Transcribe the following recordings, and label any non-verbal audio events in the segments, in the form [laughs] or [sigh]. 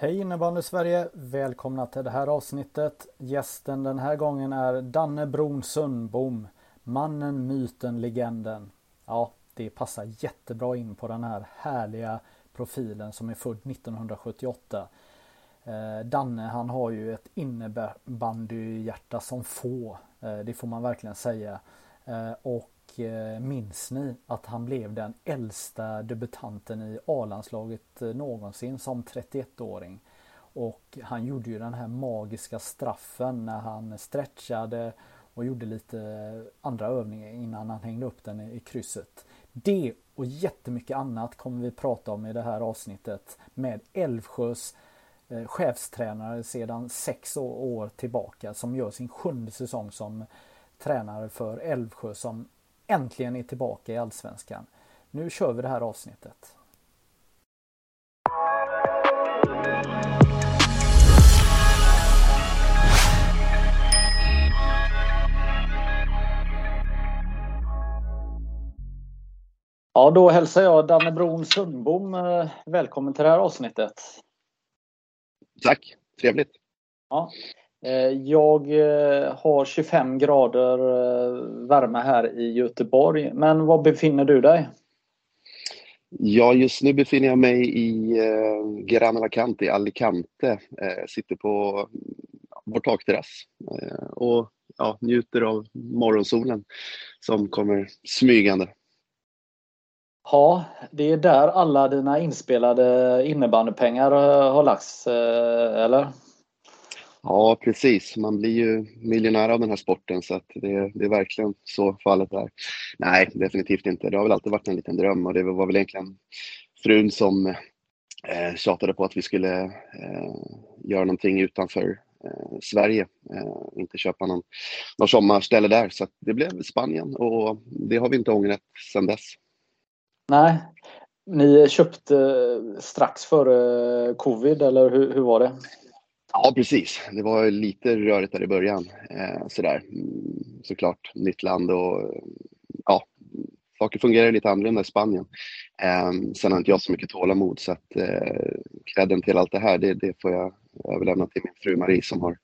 Hej innebandy Sverige! Välkomna till det här avsnittet. Gästen den här gången är Danne Bron Sundbom. Mannen, myten, legenden. Ja, det passar jättebra in på den här härliga profilen som är född 1978. Eh, Danne han har ju ett innebandyhjärta som få. Eh, det får man verkligen säga. Eh, och och minns ni att han blev den äldsta debutanten i A-landslaget eh, någonsin som 31-åring. Och han gjorde ju den här magiska straffen när han stretchade och gjorde lite eh, andra övningar innan han hängde upp den i krysset. Det och jättemycket annat kommer vi prata om i det här avsnittet med Älvsjös chefstränare sedan sex år tillbaka som gör sin sjunde säsong som tränare för Älvsjö som äntligen är tillbaka i Allsvenskan. Nu kör vi det här avsnittet. Ja, då hälsar jag Danne Bron Sundbom eh, välkommen till det här avsnittet. Tack, trevligt. Ja. Eh, jag eh, har 25 grader värme här i Göteborg, men var befinner du dig? Ja, just nu befinner jag mig i eh, Gran Alacante, i Alicante. Eh, sitter på vår takterrass eh, och ja, njuter av morgonsolen som kommer smygande. Ja, det är där alla dina inspelade innebandypengar eh, har lagts, eh, eller? Ja, precis. Man blir ju miljonär av den här sporten så att det, det är verkligen så fallet där. Nej, definitivt inte. Det har väl alltid varit en liten dröm och det var väl egentligen frun som eh, tjatade på att vi skulle eh, göra någonting utanför eh, Sverige, eh, inte köpa någon, någon sommarställe där. Så det blev Spanien och det har vi inte ångrat sedan dess. Nej. Ni köpte eh, strax före eh, covid eller hur, hur var det? Ja, precis. Det var lite rörigt där i början. Eh, sådär. Mm, såklart, nytt land och ja, saker fungerar lite annorlunda i Spanien. Eh, sen har inte jag så mycket tålamod så att eh, credden till allt det här, det, det får jag överlämna till min fru Marie som har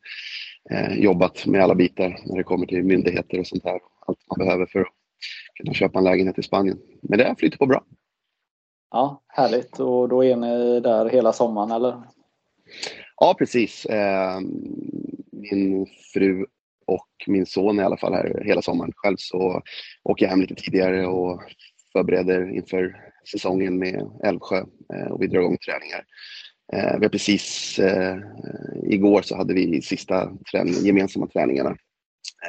eh, jobbat med alla bitar när det kommer till myndigheter och sånt där. Allt man behöver för att kunna köpa en lägenhet i Spanien. Men det flyter på bra. Ja, härligt. Och då är ni där hela sommaren eller? Ja, precis. Eh, min fru och min son är i alla fall här hela sommaren. Själv så åker jag hem lite tidigare och förbereder inför säsongen med Älvsjö eh, och vi drar igång träningar. Eh, vi har precis, eh, igår så hade vi sista träning, gemensamma träningarna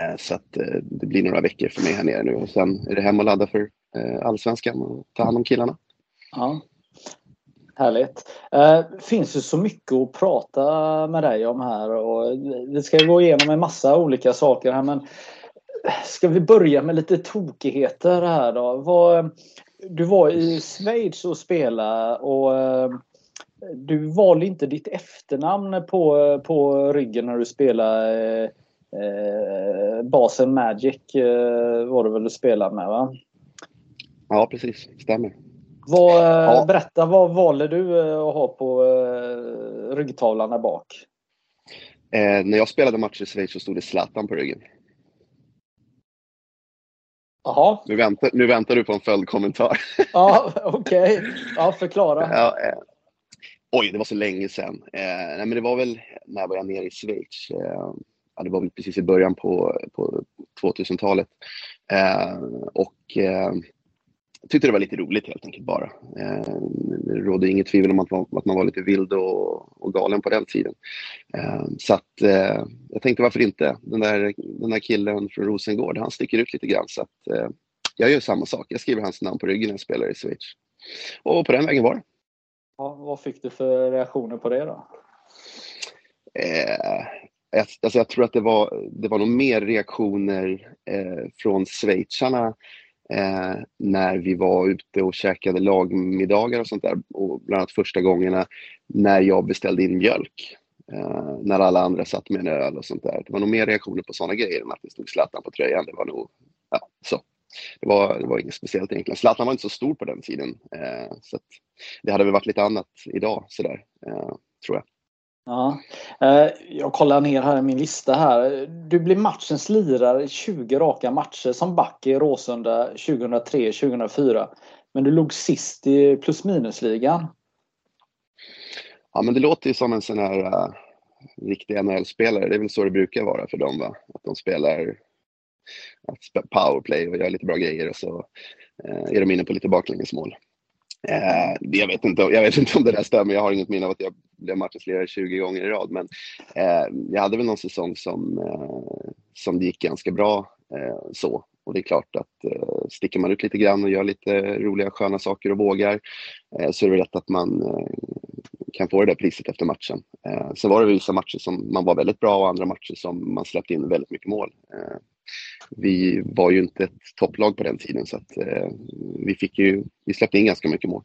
Eh, så att eh, det blir några veckor för mig här nere nu och sen är det hem och ladda för eh, allsvenskan och ta hand om killarna. Ja. Härligt. Eh, det finns ju så mycket att prata med dig om här och vi ska gå igenom en massa olika saker här men ska vi börja med lite tokigheter här då? Du var i Schweiz och spelade och eh, du valde inte ditt efternamn på, på ryggen när du spelade eh, basen Magic eh, var det väl du spelade med va? Ja precis, stämmer. Vad, eh, ja. Berätta, vad valde du eh, att ha på eh, ryggtavlan där bak? Eh, när jag spelade matcher i Schweiz så stod det Zlatan på ryggen. Jaha. Nu väntar, nu väntar du på en följdkommentar. ja, okej. Okay. Ja, förklara. Ja, eh, oj, det var så länge sedan. Eh, nej, men det var väl när jag var nere i Schweiz. Ja, det var väl precis i början på, på 2000-talet. Eh, och tyckte det var lite roligt helt enkelt bara. Eh, det rådde inget tvivel om att, att man var lite vild och, och galen på den tiden. Eh, så att eh, jag tänkte varför inte? Den där, den där killen från Rosengård, han sticker ut lite grann så att eh, jag gör samma sak. Jag skriver hans namn på ryggen när jag spelar i Schweiz. och på den vägen var det. Ja, vad fick du för reaktioner på det då? Eh, alltså jag tror att det var, det var nog mer reaktioner eh, från schweizarna eh, när vi var ute och käkade lagmiddagar och sånt där. Och bland annat första gångerna när jag beställde in mjölk. Eh, när alla andra satt med en öl och sånt där. Det var nog mer reaktioner på sådana grejer än att det stod Zlatan på tröjan. Det var nog, ja, så. Det var, det var inget speciellt egentligen. Zlatan var inte så stor på den tiden. Eh, så det hade väl varit lite annat idag sådär, eh, tror jag. Ja. Eh, jag kollar ner här i min lista här. Du blev matchens lirare i 20 raka matcher som back i Råsunda 2003-2004. Men du låg sist i plus minus-ligan. Ja, men det låter ju som en sån här uh, riktig NHL-spelare. Det är väl så det brukar vara för dem, va? Att de spelar powerplay och gör lite bra grejer och så uh, är de inne på lite baklängesmål. Uh, jag, vet inte, jag vet inte om det där stämmer. Jag har inget minne av att jag blev matchens lirare 20 gånger i rad. Men jag hade väl någon säsong som, som det gick ganska bra så. Och det är klart att eh, sticker man ut lite grann och gör lite roliga sköna saker och vågar eh, så är det rätt att man eh, kan få det där priset efter matchen. Eh, sen var det vissa matcher som man var väldigt bra och andra matcher som man släppte in väldigt mycket mål. Eh, vi var ju inte ett topplag på den tiden så att eh, vi, fick ju, vi släppte in ganska mycket mål.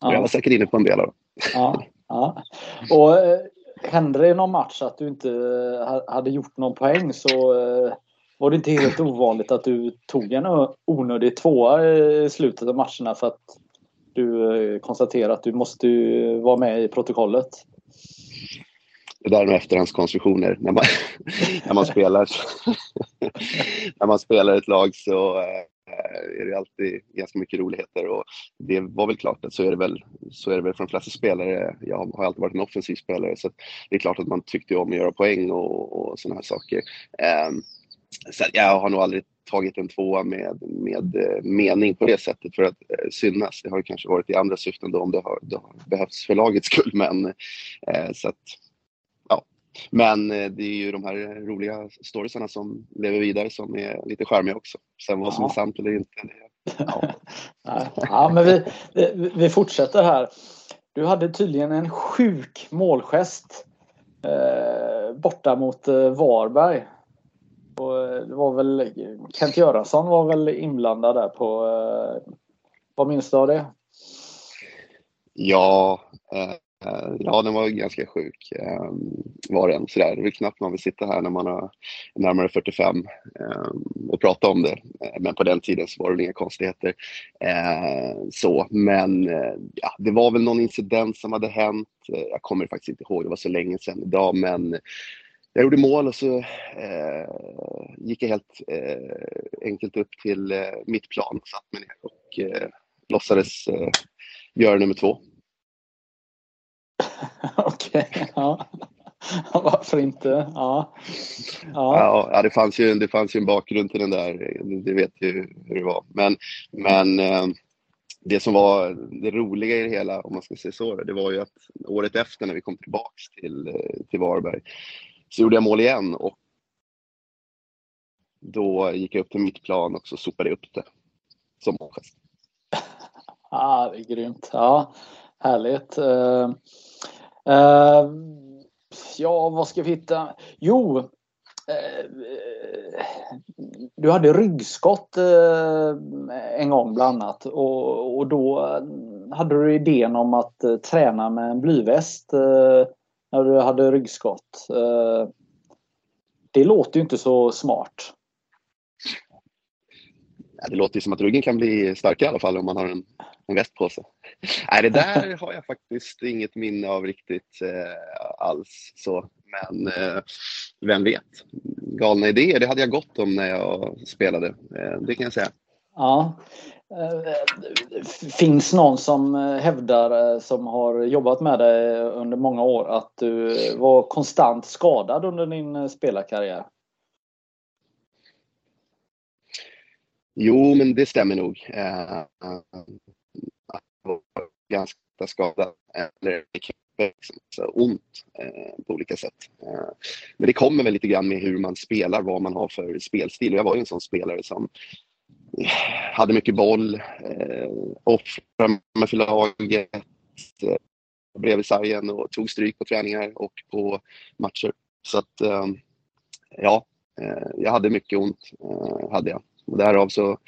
Ja. Jag var säkert inne på en del av dem. Ja, [laughs] ja. Och eh, hände det i någon match att du inte eh, hade gjort någon poäng så eh, var det inte helt ovanligt att du tog en onödig tvåa i slutet av matcherna för att du konstaterade att du måste vara med i protokollet? Det där med efterhandskonstruktioner. När man, [laughs] när man, spelar, [laughs] när man spelar ett lag så Eh, är det alltid ganska mycket roligheter och det var väl klart att så är det väl, så är det väl för de flesta spelare. Jag har alltid varit en offensiv spelare så det är klart att man tyckte om att göra poäng och, och sådana här saker. Ehm, så jag har nog aldrig tagit en tvåa med, med eh, mening på det sättet för att eh, synas. Det har kanske varit i andra syften då om det har, det har behövts för lagets skull. Men, så att men eh, det är ju de här roliga storiesarna som lever vidare som är lite charmiga också. Sen vad som är sant eller inte. [laughs] Ja. ja, men vi, vi fortsätter här. Du hade tydligen en sjuk målgest eh, borta mot eh, Varberg. Och eh, det var väl Kent Göransson var väl inblandad där på... Eh, vad minns du av det? Ja, eh, Eh, ja den var ganska sjuk. Ehm, var den. Sådär. Det är knappt man vill sitta här när man är närmare 45 ehm, och prata om det. Eh, men på den tiden så var det inga konstigheter. Eh, så, men ja, det var väl någon incident som hade hänt. Jag kommer faktiskt inte ihåg, det var så länge sedan idag, men jag gjorde mål och så eh, gick jag helt eh, enkelt upp till eh, mitt plan och satt mig ner och eh, låtsades eh, göra nummer två. [laughs] Okej, okay, ja. [laughs] Varför inte? Ja. Ja. ja, det, fanns ju, det fanns ju en bakgrund till den där. Det vet ju hur det var. Men, men eh, det som var det roliga i det hela, om man ska säga så, det var ju att året efter när vi kom tillbaks till, eh, till Varberg så gjorde jag mål igen och då gick jag upp till mitt plan och så sopade jag upp det som målgest. [laughs] ah, det är grymt. Ja, härligt. Uh, ja, vad ska vi hitta? Jo, uh, du hade ryggskott eh, en gång bland annat och, och då eh, hade du idén om att träna med en blyväst när du hade ryggskott. Det låter ju inte så smart. Det låter ju som att ryggen kan bli starkare i alla fall om man har en, en väst på sig. [laughs] Nej, det där [laughs] har jag faktiskt inget minne av riktigt eh, alls. Så. Men eh, vem vet? Galna idéer, det hade jag gott om när jag spelade. Eh, det kan jag säga. Ja. Eh, finns någon som eh, hävdar, eh, som har jobbat med dig under många år, att du var konstant skadad under din spelarkarriär? Jo, men det stämmer nog. Var ganska skadad. Eller liksom, ont eh, på olika sätt. Eh, men det kommer väl lite grann med hur man spelar, vad man har för spelstil. Och jag var ju en sån spelare som eh, hade mycket boll, eh, offrade mig för laget, eh, bredvid sargen och tog stryk på träningar och på matcher. Så att, eh, ja, eh, jag hade mycket ont, eh, hade jag. Och därav så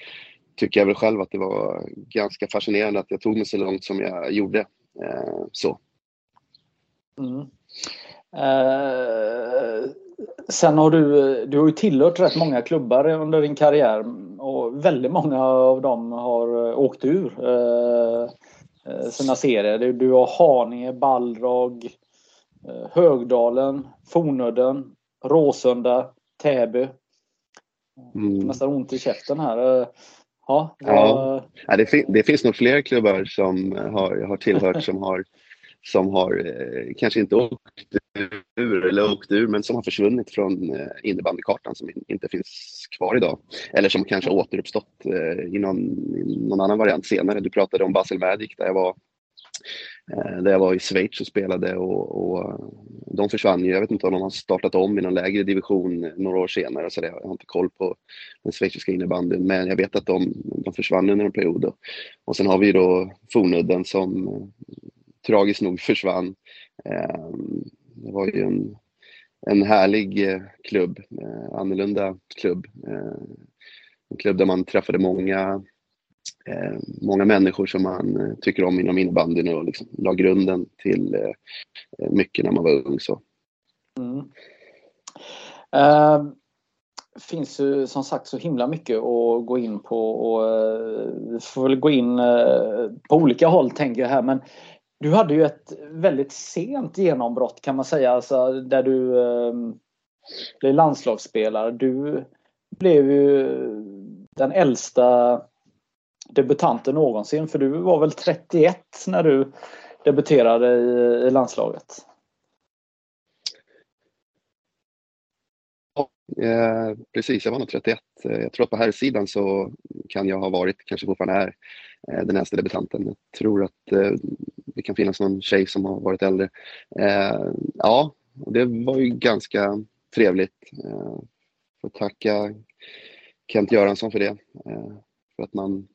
tycker jag väl själv att det var ganska fascinerande att jag tog mig så långt som jag gjorde. Eh, så. Mm. Eh, sen har du, du har ju tillhört rätt många klubbar under din karriär och väldigt många av dem har åkt ur eh, eh sina serier. Du, du har Haninge, Balrog, eh, Högdalen, Fornudden, Råsunda, Täby. Mm. Nästan ont i käften här. Eh, ja, ja. ja det, fin det, finns nog fler klubbar som har, har tillhört [laughs] som har som har eh, kanske inte åkt ur, eller åkt ur, men som har försvunnit från eh, innebandykartan som in, inte finns kvar idag. Eller som kanske återuppstått eh, i, någon, i någon annan variant senare. Du pratade om Basel Magic där jag var eh, Eh, där jag var i Schweiz och spelade och, och, eh, de försvann ju. Jag vet inte om de har startat om i någon lägre division några år senare. Så det, jag har inte koll på den schweiziska innebandyn. Men jag vet att de, de försvann under en period. Och sen har vi då Fornudden som eh, tragiskt nog försvann. Det var ju en, en härlig eh, klubb, eh, annorlunda klubb. Eh, en klubb där man träffade många, Eh, många människor som man eh, tycker om inom innebandyn och liksom la grunden till eh, mycket när man var ung. Så. Mm. Uh, finns ju som sagt så himla mycket att gå in på och vi får väl gå in på olika håll tänker jag här men du hade ju ett väldigt sent genombrott kan man säga, alltså, där du eh, blev landslagsspelare. Du blev ju den äldsta debutanten någonsin för du var väl 31 när du debuterade i, i landslaget? Eh, precis, jag var nog 31. Eh, jag tror att på här sidan så kan jag ha varit, kanske fortfarande är, eh, den äldsta debutanten. Jag tror att eh, det kan finnas någon tjej som har varit äldre. Eh, ja, det var ju ganska trevligt. Eh, får tacka Kent Göransson för det. Eh, för att man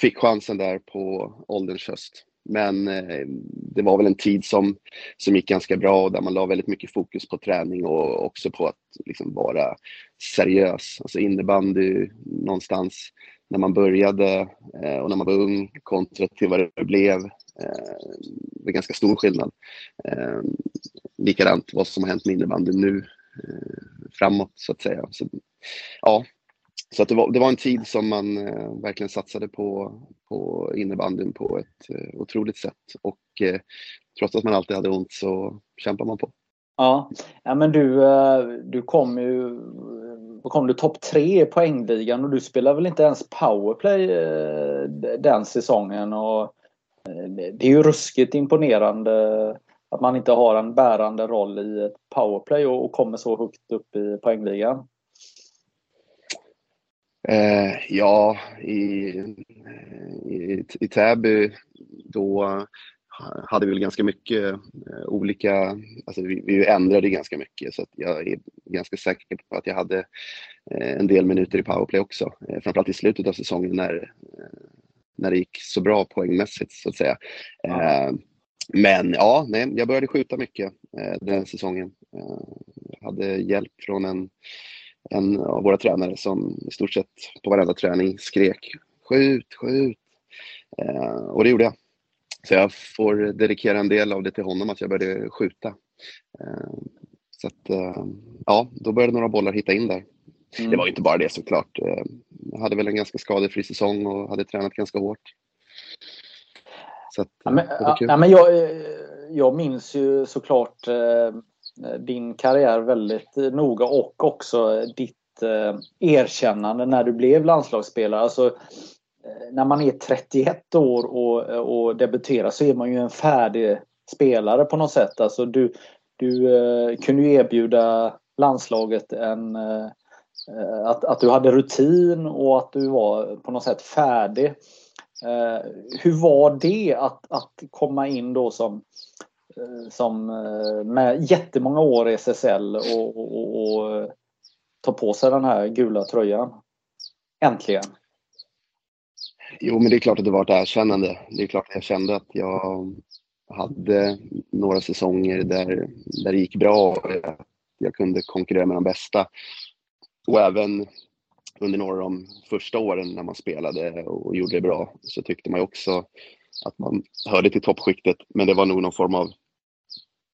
fick chansen där på ålderns höst. Men eh, det var väl en tid som, som gick ganska bra och där man la väldigt mycket fokus på träning och också på att liksom vara seriös. Alltså innebandy någonstans när man började eh, och när man var ung kontra till vad det blev. Eh, det är ganska stor skillnad. Eh, likadant vad som har hänt med innebandyn nu eh, framåt så att säga. Så, ja, så att det, var, det var en tid som man eh, verkligen satsade på, på innebandyn på ett eh, otroligt sätt. Och eh, trots att man alltid hade ont så kämpar man på. Ja, ja men du, eh, du kom ju eh, kom du topp tre i poängligan och du spelade väl inte ens powerplay eh, den säsongen. Och det är ju ruskigt imponerande att man inte har en bärande roll i ett powerplay och kommer så högt upp i poängligan. Eh, ja, i, i, i Täby då hade vi väl ganska mycket eh, olika, alltså vi, vi ändrade ganska mycket så jag är ganska säker på att jag hade eh, en del minuter i powerplay också. Eh, framförallt i slutet av säsongen när, när det gick så bra poängmässigt så att säga. Ja. Men ja, nej, jag började skjuta mycket den säsongen. Jag hade hjälp från en en av våra tränare som i stort sett på varenda träning skrek skjut, skjut. Eh, och det gjorde jag. Så jag får dedikera en del av det till honom, att jag började skjuta. Eh, så att, eh, ja, då började några bollar hitta in där. Mm. Det var inte bara det såklart. Eh, jag hade väl en ganska skadefri säsong och hade tränat ganska hårt. Så att, ja, men, ja, men jag, eh, jag minns ju såklart eh, Eh, Eh, din karriär väldigt eh, noga och också eh, ditt erkännande när du blev landslagsspelare. Alltså, när man är 31 år och, och debuterar så är man ju en färdig spelare på något sätt. Alltså du, du eh, kunde ju erbjuda landslaget en, eh, att, att du hade rutin och att du var på något sätt färdig. Eh, hur var det att, att komma in då som Eh, som eh, med jättemånga år i SSL och, och, och eh, ta på sig den här gula tröjan. Äntligen! Jo, men det är klart att det var ett erkännande. Det är klart att jag kände att jag hade några säsonger där, där det gick bra. och Jag kunde konkurrera med de bästa. Och även under några av de första åren när man spelade och gjorde det bra så tyckte man ju också att man hörde till toppskiktet. Men det var nog någon form av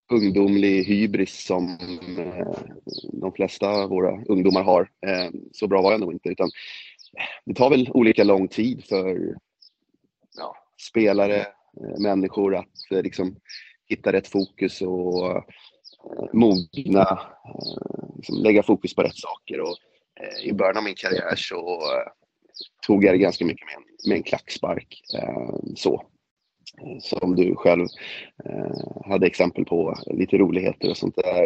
ungdomlig hybris som eh, de flesta av våra ungdomar har. Eh, så bra var jag nog inte. Utan eh, det tar väl olika lång tid för ja, spelare, eh, människor att eh, liksom, hitta rätt fokus och eh, mogna, liksom, lägga fokus på rätt saker. Och, I början av min karriär så tog jag det ganska mycket med en, med en klackspark. så som du själv eh, hade exempel på, lite roligheter och sånt där.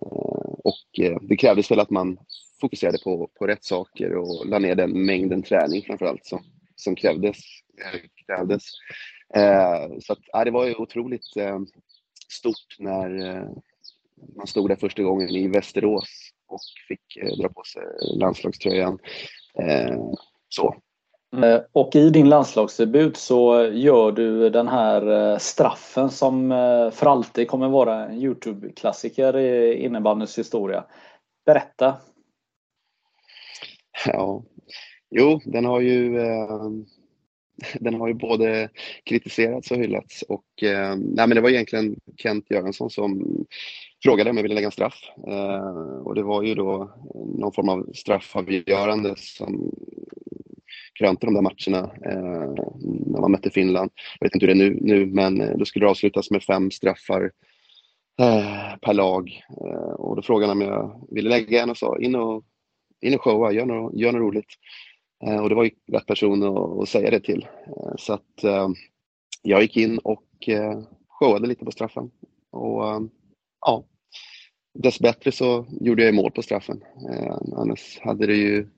Eh, och eh, det krävdes väl att man fokuserade på, på rätt saker och la ner den mängden träning framförallt som, som krävdes. krävdes. så att, ja, det var ju otroligt stort när man stod där första gången i Västerås och fick dra på sig landslagströjan. så. Eh, och i din landslagsdebut så gör du den här eh, straffen som eh, för alltid kommer vara en Youtube-klassiker i innebandyns historia. Berätta! Ja, jo, den har ju eh, den har ju både kritiserats och hyllats och eh, nej, men det var egentligen Kent Göransson som frågade om jag ville lägga en straff eh, och det var ju då någon form av straffavgörande som krönte de där matcherna eh, när man mötte Finland. Jag vet inte hur det är nu, nu men eh, då skulle det avslutas med fem straffar eh, per lag. Eh, och då frågade han om jag ville lägga en och sa in och, in och showa, gör något, gör något roligt. Eh, och det var ju rätt person att, att säga det till. Eh, så att eh, jag gick in och eh, showade lite på straffen. Och eh, ja, dessbättre så gjorde jag mål på straffen. Eh, annars hade det ju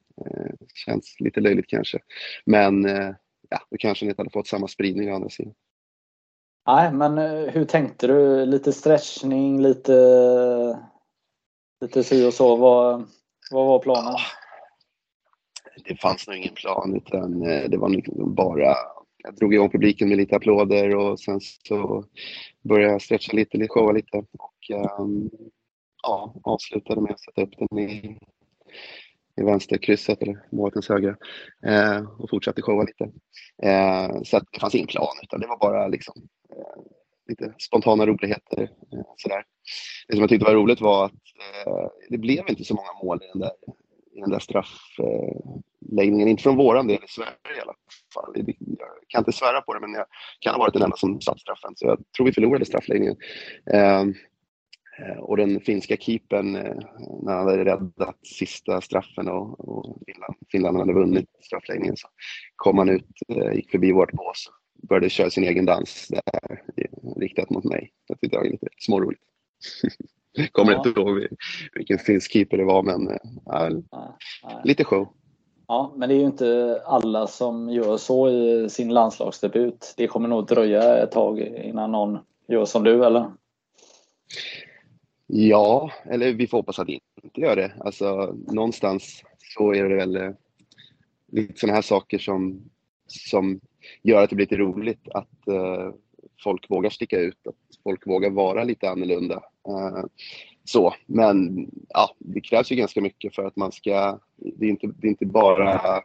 känns lite löjligt kanske. Men eh, ja, då kanske ni inte hade fått samma spridning å andra sidan. Nej, men eh, hur tänkte du? Lite stretchning, lite, lite si och så. Vad, vad var planen? Det fanns nog ingen plan utan det var liksom bara jag drog igång publiken med lite applåder och sen så började jag stretcha lite, lite showa lite och um, ja, avslutade med att sätta upp den i i vänsterkrysset eller målvaktens högra eh, och fortsatte showa lite. Eh, så att det fanns ingen plan utan det var bara liksom, eh, lite spontana roligheter. Eh, sådär. Det som jag tyckte var roligt var att eh, det blev inte så många mål i den där, i den där straffläggningen. inte från våran del i Sverige i alla fall. Jag kan inte svära på det men jag kan ha varit den enda som satt straffen så jag tror vi förlorade straffläggningen. Eh, Eh, och den finska keepern, eh, när han hade räddat sista straffen och, och Finland, Finland hade vunnit straffläggningen, så kom han ut, eh, gick förbi vårt bås började köra sin egen dans där, riktat mot mig. Jag tyckte det var lite småroligt. [laughs] Kommer ja. inte ihåg vilken finsk keeper det var, men ja, lite show. Ja, men det är ju inte alla som gör så i sin landslagsdebut. Det kommer nog dröja ett tag innan någon gör som du, eller? Ja, eller vi får hoppas att det inte gör det. Alltså någonstans så är det väl eh, lite sådana här saker som, som gör att det blir lite roligt att uh, folk vågar sticka ut, att folk vågar vara lite annorlunda. Uh, så, men ja, det krävs ju ganska mycket för att man ska, det är inte, det är inte bara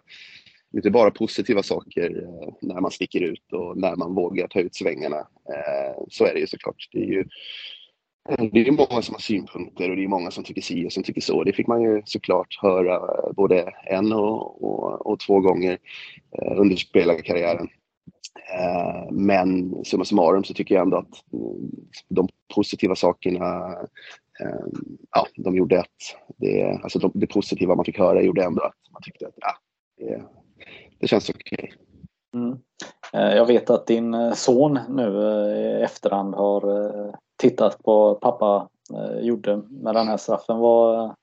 det är inte bara positiva saker när man sticker ut och när man vågar ta ut svängarna. Så är det ju såklart. Det är ju Mm, det är många som har synpunkter och det är många som tycker si och som tycker så. Det fick man ju såklart höra både en och, och, och två gånger eh, under spelarkarriären. Eh, men summa summarum så tycker jag ändå att mm, de positiva sakerna eh, ja, de gjorde att det, alltså de, det positiva man fick höra gjorde ändå att man tyckte att ja, det, det känns okej. Okay. Mm. Jag vet att din son nu i efterhand har tittat på vad pappa eh, gjorde med den här straffen. Vad,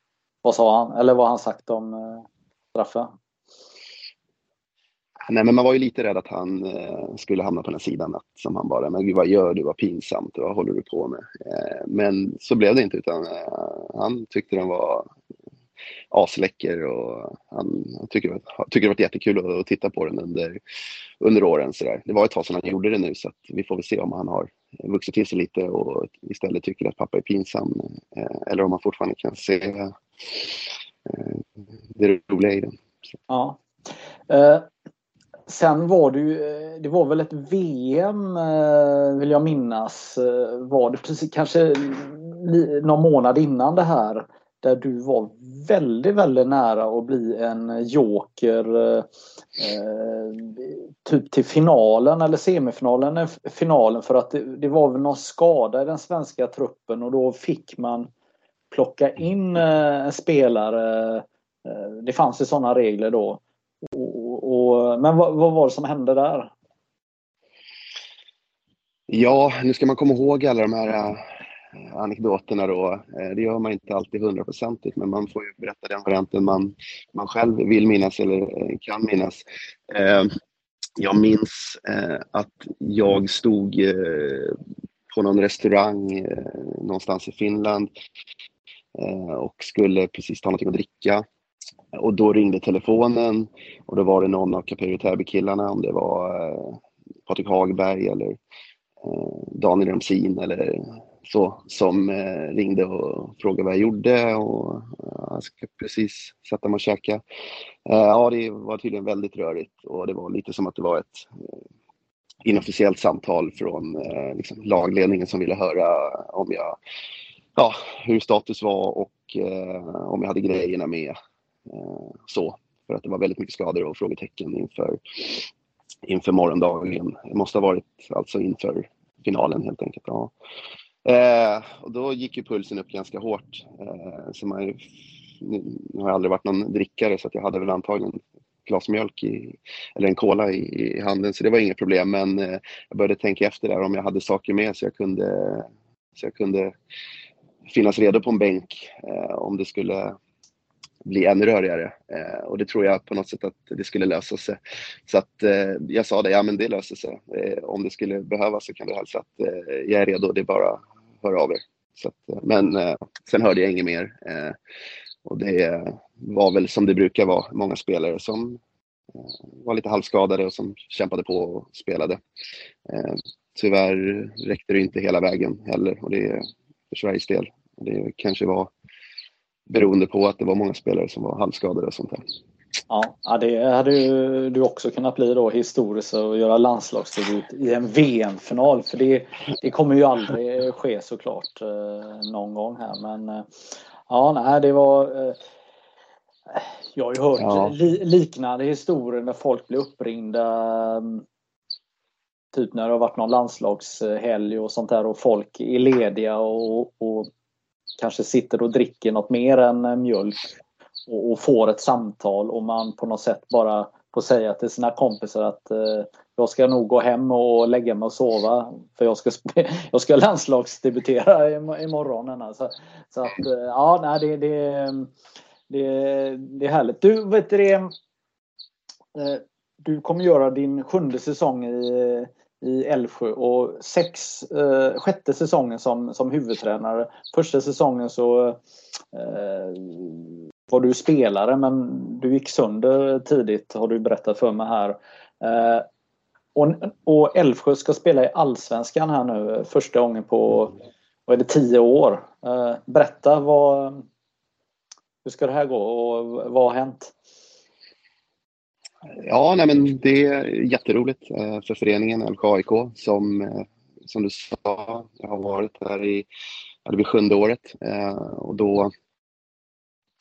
vad sa han? Eller vad har han sagt om eh, straffen? Nej, men man var ju lite rädd att han eh, skulle hamna på den sidan att, som han bara, men vad gör du, vad pinsamt, vad håller du på med? Eh, men så blev det inte utan eh, han tyckte den var asläcker och han, han tycker, tycker det varit jättekul att, att titta på den under, under åren. Så där. Det var ett tag sedan han gjorde det nu så vi får väl se om han har vuxit till sig lite och istället tycker att pappa är pinsam eh, eller om han fortfarande kan se eh, det roliga i den. Ja. Uh. sen var det ju, eh, det var väl ett VM eh, vill jag minnas. Var det precis kanske någon månad innan det här. Där du var väldigt, väldigt nära att bli en joker eh, typ till finalen eller semifinalen, eh, finalen för att det, det, var väl någon skada i den svenska truppen och då fick man plocka in eh, en spelare Eh, det fanns ju sådana regler då. Och, och, men vad, vad, var det som hände där? Ja, nu ska man komma ihåg alla de här eh, Eh, anekdoterna då. Eh, det gör man inte alltid hundraprocentigt, men man får ju berätta den varianten man, man själv vill minnas eller eh, kan minnas. Jag minns att jag stod på någon restaurang någonstans i Finland och skulle precis ta någonting att dricka. Och då ringde telefonen och då var det någon av Caperi Täby-killarna, om det var Patrik Hagberg eller Daniel Ramsin eller så, som eh, ringde och frågade vad jag gjorde och eh, jag ska precis sätta mig och käka. Eh, ja, det var tydligen väldigt rörigt och det var lite som att det var ett eh, inofficiellt samtal från eh, liksom, lagledningen som ville höra om jag, ja, hur status var och eh, om jag hade grejerna med Eh, så, för att det var väldigt mycket skador och frågetecken inför, inför morgondagen. Det måste ha varit alltså inför finalen helt enkelt. Ja. Eh, och då gick ju pulsen upp ganska hårt. Eh, så man, nu, nu har jag aldrig varit någon drickare så att jag hade väl antagligen glas mjölk i, eller en cola i, i handen så det var inget problem men eh, jag började tänka efter där om jag hade saker med så jag kunde, så jag kunde finnas redo på en bänk eh, om det skulle bli ännu rörigare. Eh, och det tror jag på något sätt att det skulle lösa sig. Så att eh, jag sa det, ja men det löser sig. Eh, om det skulle behövas så kan du hälsa att eh, jag är redo, det är bara Hör höra av er. Så att, eh, men eh, sen hörde jag inget mer. Eh, och det eh, var väl som det brukar vara, många spelare som var lite halvskadade och som kämpade på och spelade. tyvärr räckte det inte hela vägen heller och det är för Sveriges del. Det kanske var beroende på att det var många spelare som var halvskadade och sånt där. Ja, det hade ju du också kunnat bli då historiskt och göra landslagsdebut i en VM-final. För det, det kommer ju aldrig ske såklart eh, någon gång här. Men eh, ja, nej, det var... Eh, jag har ju hört ja. li, liknande historier när folk blir uppringda. Typ när det har varit någon landslagshelg och sånt där och folk är lediga och, och kanske sitter och dricker något mer än mjölk och, och får ett samtal och man på något sätt bara får säga till sina kompisar att eh, jag ska nog gå hem och lägga mig och sova för jag ska, [laughs] jag ska landslagsdebutera imorgon. Så, alltså. så att eh, ja, nej, det, det, det, det är härligt. Du, vet det, eh, du kommer göra din sjunde säsong i i Älvsjö och sex, eh, sjätte säsongen som, som huvudtränare. Första säsongen så eh, var du spelare men du gick sönder tidigt har du berättat för mig här. Eh, och, och Älvsjö ska spela i Allsvenskan här nu första gången på vad är det, tio år. Eh, berätta vad, hur ska det här gå och vad har hänt? Ja, nej, men det är jätteroligt eh, för föreningen LKAIK som, eh, som du sa, jag har varit här i, ja, det blir sjunde året eh, och då,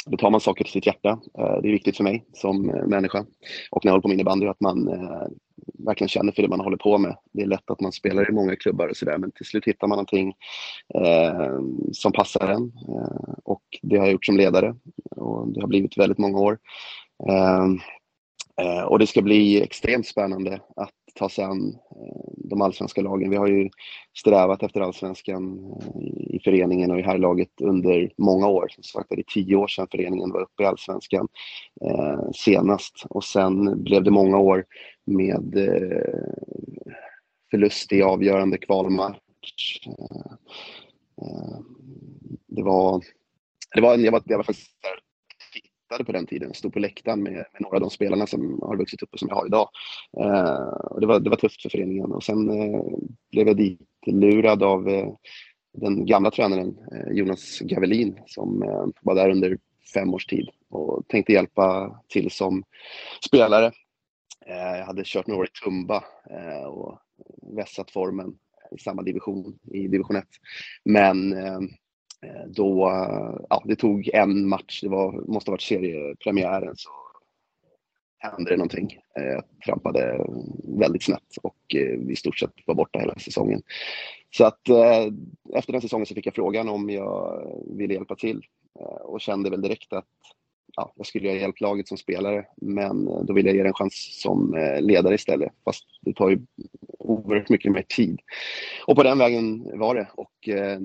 då tar man saker till sitt hjärta. Eh, det är viktigt för mig som eh, människa och när jag håller på med innebandy att man eh, verkligen känner för det man håller på med. Det är lätt att man spelar i många klubbar och sådär men till slut hittar man någonting eh, som passar en eh, och det har jag gjort som ledare och det har blivit väldigt många år. Eh, och det ska bli extremt spännande att ta sig an eh, de allsvenska lagen. Vi har ju strävat efter allsvenskan eh, i föreningen och i här laget under många år. Som sagt, det är tio år sedan föreningen var uppe i allsvenskan eh, senast och sen blev det många år med eh, förlust i avgörande kvalmatch. Eh, eh det var, det var, jag var, jag var faktiskt tittade på den tiden, stod på läktaren med, med några av de spelarna som har vuxit upp och som jag har idag. Eh, och det, var, det var tufft för föreningen och sen eh, blev jag ditlurad av eh, den gamla tränaren eh, Jonas Gavelin som eh, var där under fem års tid och tänkte hjälpa till som spelare. Eh, jag hade kört några år i Tumba eh, och vässat formen i samma division, i division 1. Men eh, Eh, då, ja, det tog en match, det var, måste ha varit seriepremiären, så hände det någonting. Eh, jag trampade väldigt snett och eh, i stort sett var borta hela säsongen. Så att efter den säsongen så fick jag frågan om jag ville hjälpa till och kände väl direkt att ja, jag skulle ha hjälpt laget som spelare men eh, då ville jag ge det en chans som eh, ledare istället. Fast det tar ju oerhört mycket mer tid. Och på den vägen var det. Och eh,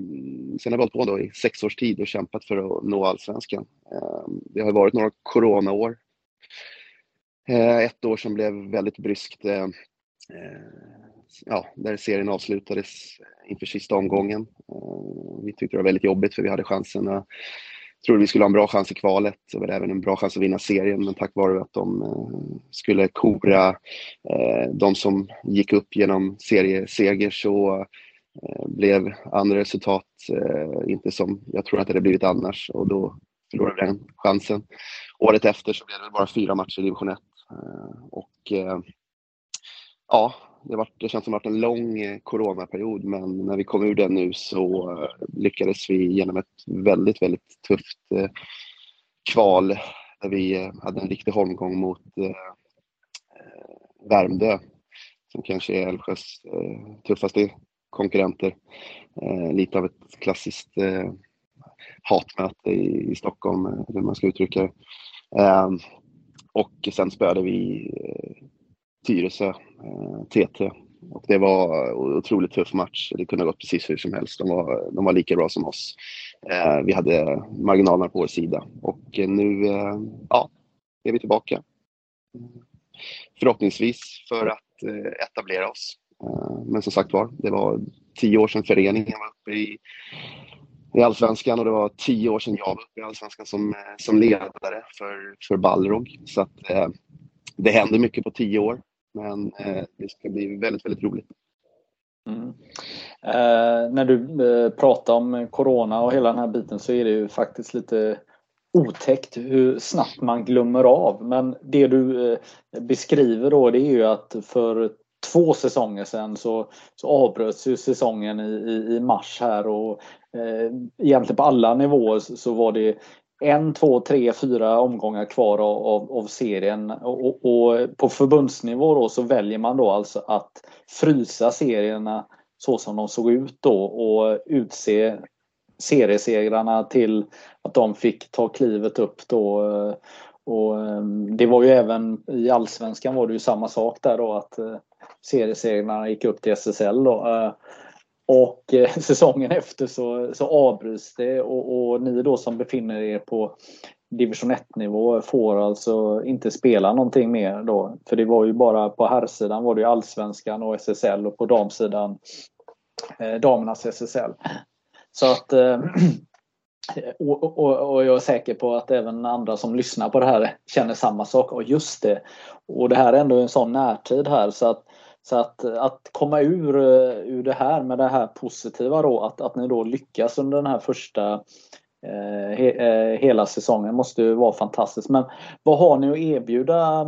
sen har jag hållit på då i sex års tid och kämpat för att nå allsvenskan. Eh, det har varit några coronaår. Eh, ett år som blev väldigt bryskt eh, ja, där serien avslutades inför sista omgången. Eh, vi tyckte det var väldigt jobbigt för vi hade chansen att trodde vi skulle ha en bra chans i kvalet. Det var även en bra chans att vinna serien, men tack vare att de eh, skulle kora eh, de som gick upp genom serieseger så eh, blev andra resultat inte som jag tror att det hade blivit annars och då förlorade vi den chansen. Året efter så blev det bara fyra matcher i division 1 och ja, det, var, det känns som att det varit en lång eh, coronaperiod men när vi kom ur den nu så eh, lyckades vi genom ett väldigt, väldigt tufft eh, kval där vi hade en riktig holmgång mot Värmdö som kanske är Älvsjös tuffaste konkurrenter. Lite av ett klassiskt hatmöte i Stockholm, hur man ska uttrycka det. Ehm, och sen spöade vi Tyresö, eh, TT. Och det var en otroligt tuff match. Det kunde ha gått precis hur som helst. De var, de var lika bra som oss. Eh, vi hade marginalerna på vår sida och nu eh, ja, är vi tillbaka. Förhoppningsvis för att eh, etablera oss. Eh, men som sagt var, det var tio år sedan föreningen var uppe i, i Allsvenskan och det var tio år sedan jag var uppe i Allsvenskan som, som ledare för, för Balrog. Så att, det händer mycket på tio år. Men eh, det ska bli väldigt, väldigt roligt. Mm. Eh, när du eh, pratar om Corona och hela den här biten så är det ju faktiskt lite otäckt hur snabbt man glömmer av. Men det du eh, beskriver då det är ju att för två säsonger sedan så, så avbröts ju säsongen i, i, i mars här och eh, egentligen på alla nivåer så, så var det en, två, tre, fyra omgångar kvar av, av serien. Och, och, på förbundsnivå då så väljer man då alltså att frysa serierna så som de såg ut då och utse seriesegrarna till att de fick ta klivet upp då. Och ehm, det var ju även i allsvenskan var det ju samma sak där då att eh, seriesegrarna gick upp till SSL då. Eh, och eh, [laughs] säsongen efter så, så avbryts det och, och ni då som befinner er på division 1-nivå får alltså inte spela någonting mer då. För det var ju bara på herrsidan var det ju allsvenskan och SSL och på damsidan eh, damernas SSL. Så att eh, [clears throat] och, och, och, jag är säker på att även andra som lyssnar på det här känner samma sak. Och just det. Och det här är ändå en sån närtid här så att så att, att komma ur, eh, ur det här med det här positiva då, att, att ni då lyckas under den här första eh, he, eh, hela säsongen måste ju vara fantastiskt. Men vad har ni att erbjuda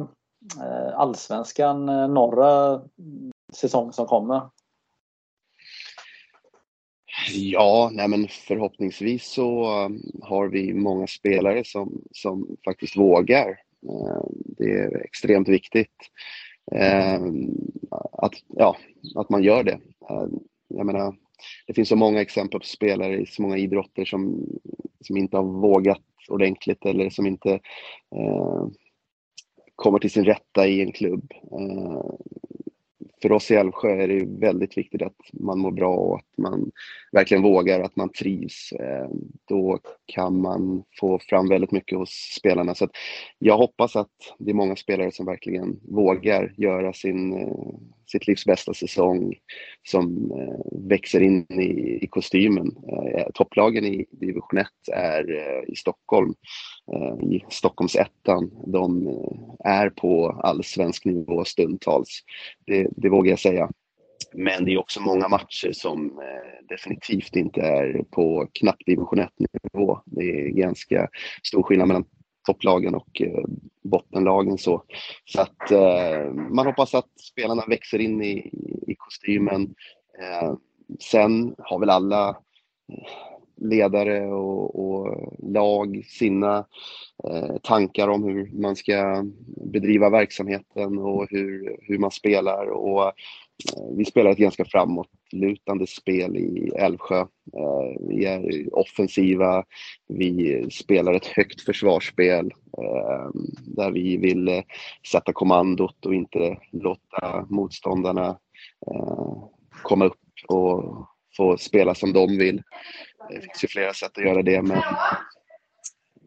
eh, Allsvenskan eh, norra säsong som kommer? Ja, nej men förhoppningsvis så eh, har vi många spelare som, som faktiskt vågar. Eh, det är extremt viktigt. Eh, att, ja, att man gör det. Eh, jag menar, det finns så många exempel på spelare i så många idrotter som, som inte har vågat ordentligt eller som inte eh, kommer till sin rätta i en klubb. Eh, för oss i Älvsjö är det väldigt viktigt att man mår bra och att man verkligen vågar, att man trivs. Eh, då kan man få fram väldigt mycket hos spelarna. Så jag hoppas att det är många spelare som verkligen vågar göra sin, eh, sitt livs bästa säsong, som eh, växer in i, i kostymen. Eh, eh, topplagen i division 1 är i Stockholm, i Stockholmsettan. De är på allsvensk nivå stundtals. Det, det vågar jag säga. Men det är också många matcher som eh, definitivt inte är på knappt division 1-nivå. Det är ganska stor skillnad mellan topplagen och eh, bottenlagen. Så, så att eh, man hoppas att spelarna växer in i, i kostymen. Eh, sen har väl alla ledare och, och lag sina eh, tankar om hur man ska bedriva verksamheten och hur, hur man spelar. Och Eh, vi spelar ett ganska framåtlutande spel i Älvsjö. Eh, vi är offensiva, vi spelar ett högt försvarsspel eh, där vi vill sätta kommandot och inte låta motståndarna komma upp och få spela som de vill. Det finns ju flera sätt att göra det men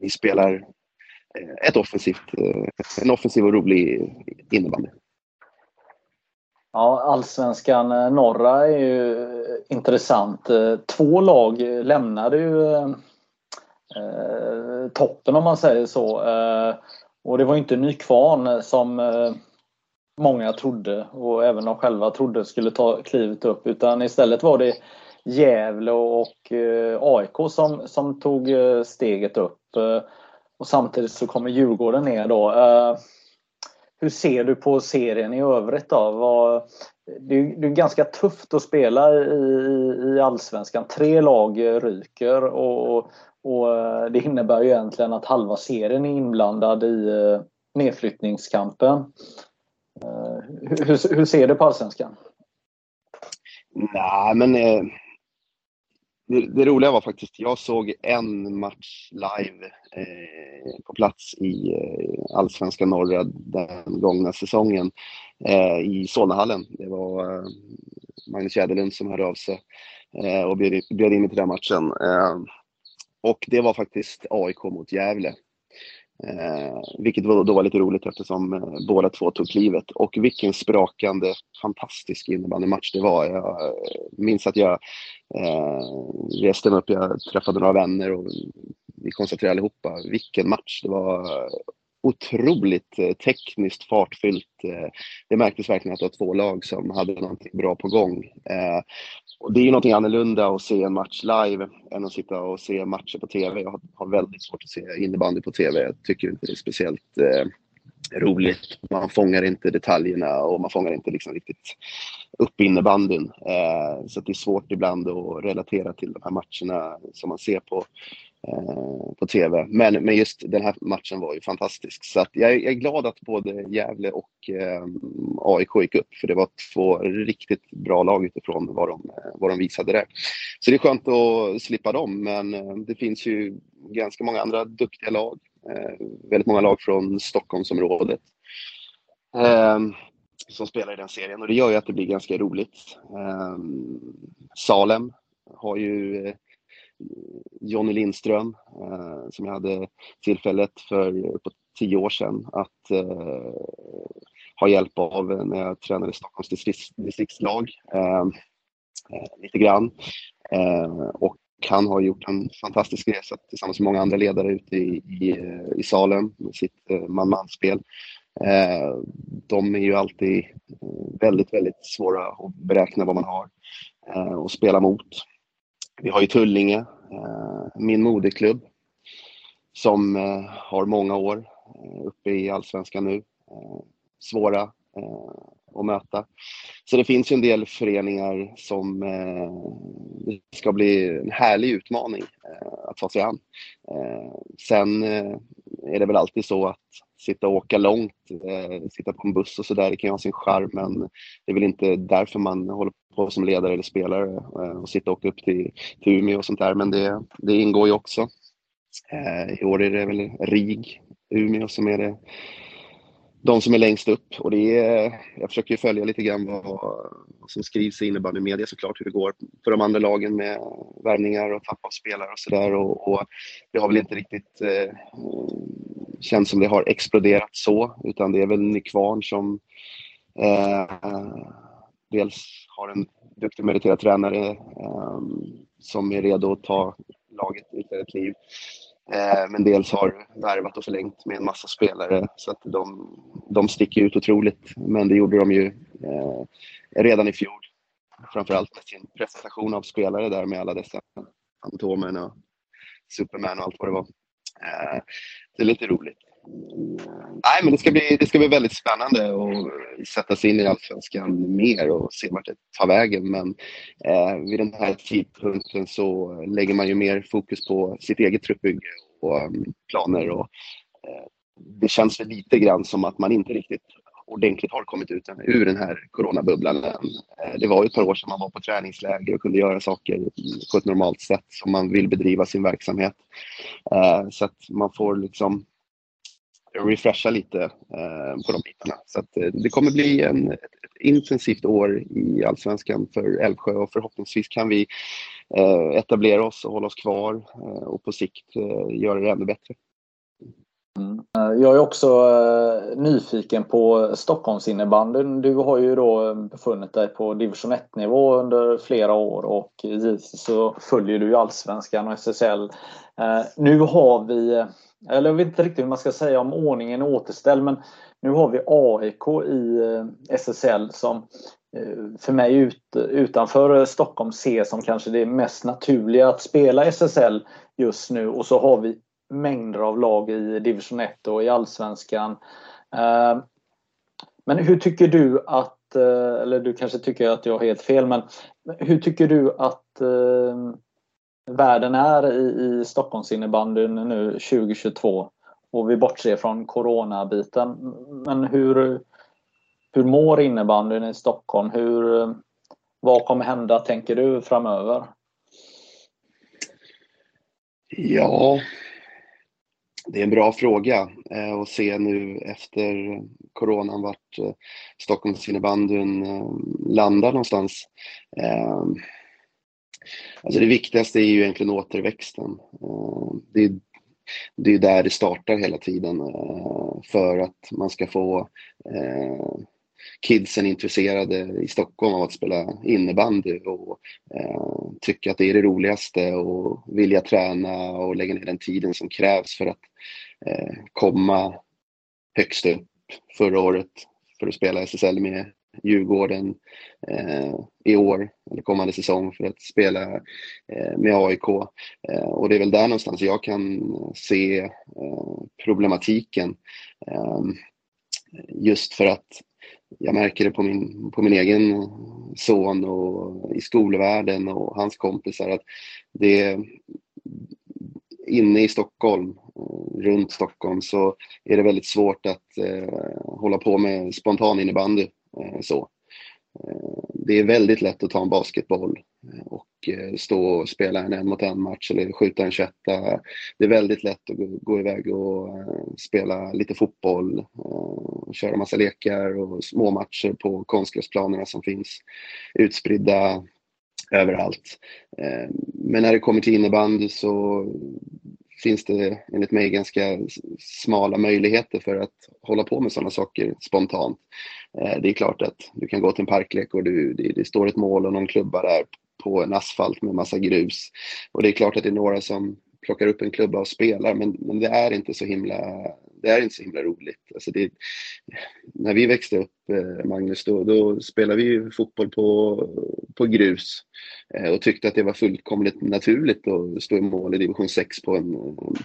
vi spelar ett offensivt, en offensiv och rolig innebandy. Ja, allsvenskan eh, norra är ju eh, intressant. Eh, två lag lämnade ju eh, toppen om man säger så. Eh, och det var inte Nykvarn som eh, många trodde och även de själva trodde skulle ta klivet upp utan istället var det Gävle och AIK som, som tog steget upp. Och samtidigt så kommer Djurgården ner då. Hur ser du på serien i övrigt då? Vad, det, är, det är ganska tufft att spela i, i allsvenskan. Tre lag ryker och, och eh, det innebär ju egentligen att halva serien är inblandad i eh, nedflyttningskampen. Eh, hur, hur ser du på allsvenskan? Nej, men eh, det, det, roliga var faktiskt, jag såg en match live eh, på plats i eh, Allsvenska norra den gångna säsongen eh, i Solnahallen. Det var eh, Magnus Jäderlund som hörde av sig eh, och bjöd, bjöd in mig till den matchen. Eh, och det var faktiskt AIK mot Gävle. Eh, vilket då var lite roligt eftersom eh, båda två tog klivet. Och vilken sprakande, fantastisk innebandymatch det var. Jag eh, minns att jag eh, reste mig upp, jag träffade några vänner och vi konstaterade allihopa, vilken match. Det var otroligt eh, tekniskt fartfyllt. Eh, det märktes verkligen att det var två lag som hade någonting bra på gång. Eh, och det är ju någonting annorlunda att se en match live än att sitta och se matcher på TV. Jag har väldigt svårt att se innebandy på TV. Jag tycker inte det är speciellt eh, roligt. Man fångar inte detaljerna och man fångar inte liksom riktigt upp innebandyn. Eh, så det är svårt ibland att relatera till de här matcherna som man ser på Eh, på TV. Men, men just den här matchen var ju fantastisk. Så att jag, jag är glad att både Gävle och eh, AIK gick upp, för det var två riktigt bra lag utifrån vad de, eh, vad de visade där. Så det är skönt att slippa dem, men eh, det finns ju ganska många andra duktiga lag. Eh, väldigt många lag från Stockholmsområdet eh, som spelar i den serien och det gör ju att det blir ganska roligt. Eh, Salem har ju Jonny Lindström eh, som jag hade tillfället för uppåt tio år sedan att eh, ha hjälp av när jag tränade Stockholms distriktslag eh, eh, lite grann. Eh, och han har gjort en fantastisk resa tillsammans med många andra ledare ute i, i, i Salem med sitt eh, man-man-spel. Eh, de är ju alltid väldigt, väldigt svåra att beräkna vad man har och spela mot. Vi har ju Tullinge, eh, min moderklubb, som eh, har många år eh, uppe i allsvenskan nu. Svåra att möta. Så det finns ju en del föreningar som det ska bli en härlig utmaning att ta sig an. Sen är det väl alltid så att sitta och åka långt, sitta på en buss och sådär, det kan ju ha sin charm men det är väl inte därför man håller på som ledare eller spelare eh, och sitta och åka upp till, till Umeå och sånt där. Men det, det ingår ju också. Eh, I år är det väl RIG, Umeå som är det de som är längst upp. Och det är, jag försöker följa lite grann vad, vad som skrivs i innebandymedia såklart, hur det går för de andra lagen med värvningar och tapp av spelare och sådär. Och, och, det har väl inte riktigt eh, känts som det har exploderat så, utan det är väl Nykvarn som eh, dels har en duktig meriterad tränare ehm, som är redo att ta laget ytterligare ett kliv. Eh, men dels har värvat och förlängt med en massa spelare så att de, de sticker ut otroligt. Men det gjorde de ju eh, redan i fjol. Framförallt med sin presentation av spelare där med alla dessa Fantomen och Superman och allt vad det var. Eh, det är lite roligt. Nej, men det ska bli, det ska bli väldigt spännande att sätta sig in i Allsvenskan mer och se vart det tar vägen. Men eh, vid den här tidpunkten så lägger man ju mer fokus på sitt eget truppbygge och um, planer. Och, eh, det känns väl lite grann som att man inte riktigt ordentligt har kommit ut ur den här coronabubblan än. Eh, det var ju ett par år sedan man var på träningsläger och kunde göra saker på ett normalt sätt som man vill bedriva sin verksamhet. Eh, så att man får liksom refresha lite eh, på de bitarna. Så att, eh, det kommer bli en, ett, intensivt år i Allsvenskan för Älvsjö och förhoppningsvis kan vi eh, etablera oss och hålla oss kvar eh, och på sikt eh, göra det ännu bättre. Mm. Eh, jag är också eh, nyfiken på Stockholmsinnebandyn. Du har ju då eh, befunnit dig på division 1-nivå under flera år och givetvis så följer du ju Allsvenskan och SSL. Eh, nu har vi eller jag vet inte riktigt hur man ska säga om ordningen är återställd men nu har vi AIK i eh, SSL som eh, för mig ut, utanför eh, Stockholm ses som kanske det mest naturliga att spela SSL just nu och så har vi mängder av lag i division 1 och i allsvenskan. Men hur tycker du att, eller du kanske tycker att jag har helt fel, men hur tycker du att världen är i, i Stockholmsinnebandyn nu 2022 och vi bortser från coronabiten. Men hur, hur mår innebandyn i Stockholm? Hur, vad kommer hända tänker du framöver? Ja, det är en bra fråga eh, att se nu efter coronan vart eh, Stockholmsinnebandyn eh, landar någonstans. Eh, Alltså det viktigaste är ju egentligen återväxten. Eh, det är, det är där det startar hela tiden eh, för att man ska få eh, kidsen intresserade i Stockholm av att spela innebandy och tycka att det är det roligaste och vilja träna och lägga ner den tiden som krävs för att komma högst upp. Förra året för att spela SSL med Djurgården eh, i år, eller kommande säsong, för att spela eh, med AIK. Eh, och det är väl där någonstans jag kan eh, se eh, problematiken. Eh, just för att jag märker det på min, på min egen eh, son och i skolvärlden och hans kompisar att det är inne i Stockholm, eh, runt Stockholm, så är det väldigt svårt att eh, hålla på med spontan innebandy Eh, Eh, så. Eh, det är väldigt lätt att ta en basketboll eh, och stå och spela en en mot en match eller skjuta en 21 Det är väldigt lätt att gå iväg och spela lite fotboll, köra massa lekar och små matcher på konstgräsplanerna som finns utspridda överallt. Men när det kommer till innebandy så finns det enligt mig ganska smala möjligheter för att hålla på med sådana saker spontant. Eh, det är klart att du kan gå till en parklek och du, det, det står ett mål och någon klubba där på en asfalt med massa grus. Och det är klart att det är några som plockar upp en klubba och spelar men, men det är inte så himla det är inte så himla roligt. Alltså det, när vi växte upp, eh, Magnus, då, då spelade vi fotboll på, på grus eh, och tyckte att det var fullkomligt naturligt att stå i mål i division 6 på en,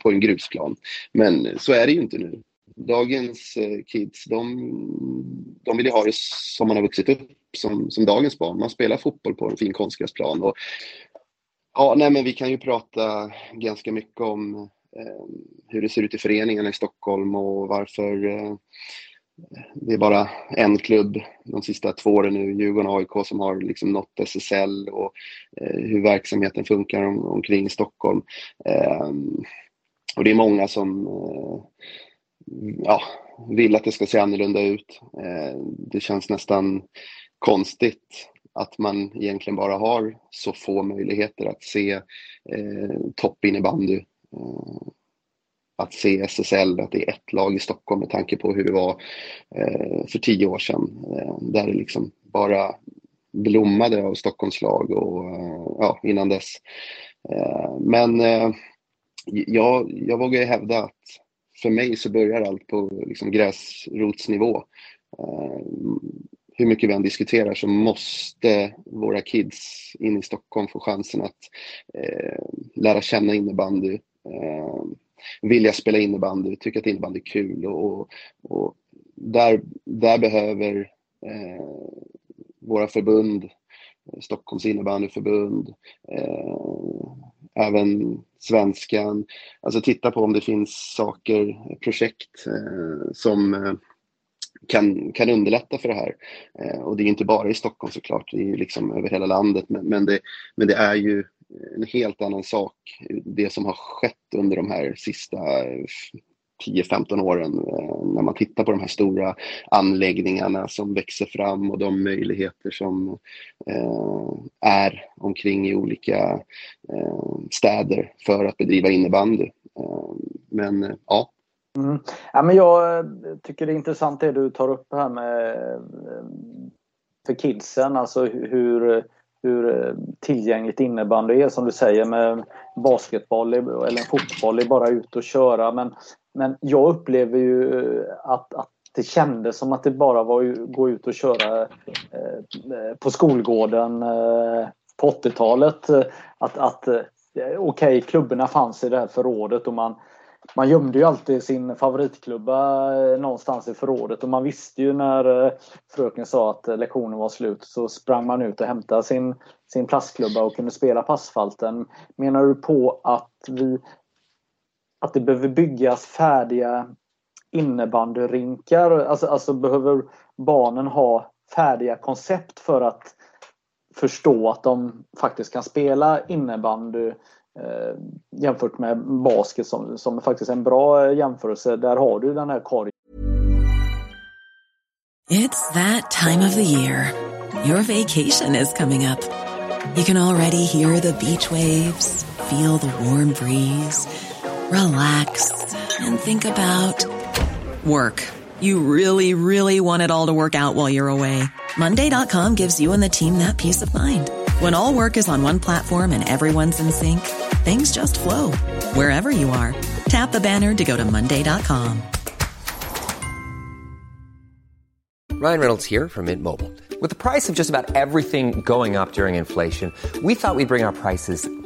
på en grusplan. Men så är det ju inte nu. Dagens eh, kids, de, de vill ju ha det som man har vuxit upp som, som dagens barn. Man spelar fotboll på en fin konstgräsplan. Och, ja, nej, men vi kan ju prata ganska mycket om Eh, hur det ser ut i föreningarna i Stockholm och varför eh, det är bara en klubb de sista två åren nu, Djurgården och AIK, som har liksom nått SSL och eh, hur verksamheten funkar om, omkring Stockholm. Eh, och det är många som eh, ja, vill att det ska se annorlunda ut. Eh, det känns nästan konstigt att man egentligen bara har så få möjligheter att se eh, toppinnebandy Eh, att se SSL, att det är ett lag i Stockholm med tanke på hur det var eh, för tio år sedan. Eh, där det liksom bara blommade av Stockholmslag och eh, ja, innan dess. Eh, men eh, jag, jag vågar hävda att för mig så börjar allt på liksom gräsrotsnivå. Hur mycket vi än diskuterar så måste våra kids in i Stockholm få chansen att eh, lära känna innebandy eh, vilja spela innebandy, tycka att innebandy är kul och, och där, där behöver eh, våra förbund, Stockholms innebandyförbund, eh, även svenskan, alltså titta på om det finns saker, projekt eh, som eh, kan, kan underlätta för det här. Eh, och det är inte bara i Stockholm såklart, det är ju liksom över hela landet, men, men, det, men det är ju en helt annan sak, det som har skett under de här sista eh, 10-15 åren eh, när man tittar på de här stora anläggningarna som växer fram och de möjligheter som eh, är omkring i olika eh, städer för att bedriva innebandy. Eh, men eh, ja, Mm. Ja, men jag eh, tycker det är intressant det du tar upp här med eh, för kidsen, alltså hur, hur eh, tillgängligt innebandy är som du säger med basketboll eller fotboll är bara ut och köra men, men jag upplever ju att, att det kändes som att det bara var att gå ut och köra på skolgården på 80-talet. Att, att okej, okay, klubborna fanns i det här förrådet och man, man gömde ju alltid sin favoritklubba eh, någonstans i förrådet och man visste ju när eh, fröken sa att eh, lektionen var slut så sprang man ut och hämtade sin, sin plastklubba och kunde spela på asfalten. Menar du på att vi att det behöver byggas färdiga innebandyrinkar? Alltså, alltså behöver barnen ha färdiga koncept för att förstå att de faktiskt kan spela innebandy eh, jämfört med basket som, som faktiskt är en bra jämförelse. Där har du den här korgen. It's that time of the year. Your vacation is coming up. You can already hear the beach waves, feel the warm breeze, relax and think about work. You really, really want it all to work out while you're away. Monday.com gives you and the team that peace of mind. When all work is on one platform and everyone's in sync, things just flow wherever you are. Tap the banner to go to Monday.com. Ryan Reynolds here from Mint Mobile. With the price of just about everything going up during inflation, we thought we'd bring our prices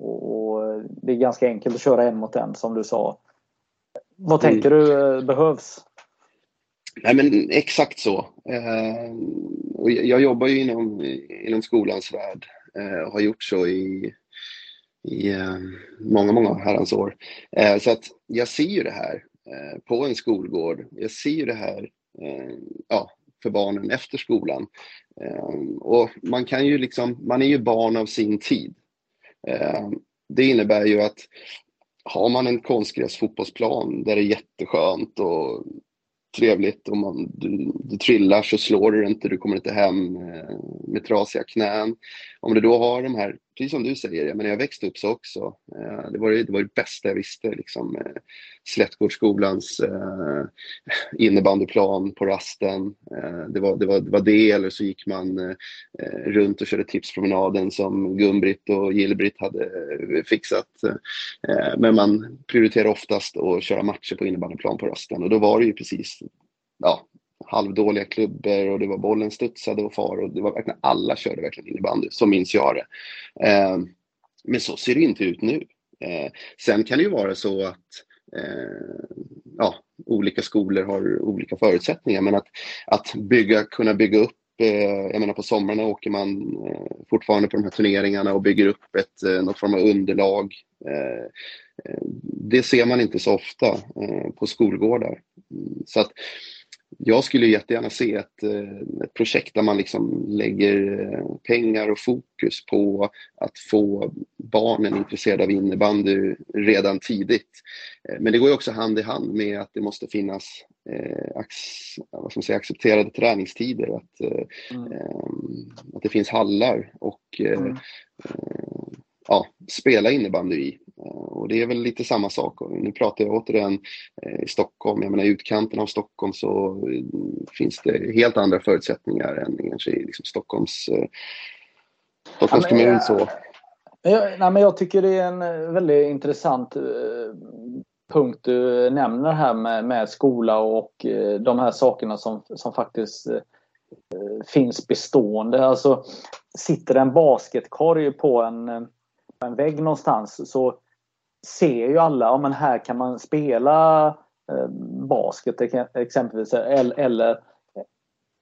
Och, och, det är ganska enkelt att köra en mot en som du sa. Vad tänker du eh, behövs? Nej, men exakt så. Eh, och jag jobbar ju inom, inom skolans värld eh, och har gjort så i, i eh, många, många herrans år. Eh, så att jag ser ju det här eh, på en skolgård. Jag ser ju det här ja, för barnen efter skolan. och man kan ju liksom, man är ju barn av sin tid. Eh, det innebär ju att har man en konstgräsfotbollsplan där det är jätteskönt och trevligt och man, du, du trillar så slår du inte, du kommer inte hem eh, med trasiga knän. Om du då har de här, precis som du säger, jag, menar, jag växte upp så också. Eh, det, var det, det var det bästa jag visste, liksom, eh, Slättgårdsskolans eh, innebandyplan på rasten. Eh, det, var, det, var, det var det, eller så gick man eh, runt och körde tipspromenaden som Gun-Britt och Gill-Britt hade eh, fixat. Eh, men man prioriterade oftast att köra matcher på innebandyplan på rasten och då var det ju precis ja, halvdåliga klubbor och det var bollen studsade och far och det var verkligen alla körde verkligen innebandy. Så minns jag det. Eh, men så ser det inte ut nu. Eh, sen kan det ju vara så att eh, ja, olika skolor har olika förutsättningar men att, att bygga, kunna bygga upp eh, jag menar på somrarna åker man eh, fortfarande på de här turneringarna och bygger upp ett, eh, något form av underlag. Det ser man inte så ofta på skolgårdar. Mm, så att jag skulle jättegärna se ett, eh, ett projekt där man liksom lägger eh, pengar och fokus på att få barnen intresserade av innebandy redan tidigt. Men det går ju också hand i hand med att det måste finnas eh, ac vad ska man säga, accepterade träningstider, att, mm. eh, att det finns hallar och mm. Ja, spela innebandy i. Eh, och det är väl lite samma sak. Nu pratar jag återigen eh, i Stockholm. Jag menar i utkanten av Stockholm så eh, finns det helt andra förutsättningar än kanske i liksom Stockholms, Stockholms ja, kommun. Så. Jag, nej, men jag tycker det är en väldigt intressant punkt du nämner här med, med skola och de här sakerna som, som faktiskt finns bestående. Alltså sitter en basketkorg på en en vägg någonstans så ser ju alla, ja men här kan man spela eh, basket exempelvis eller, eller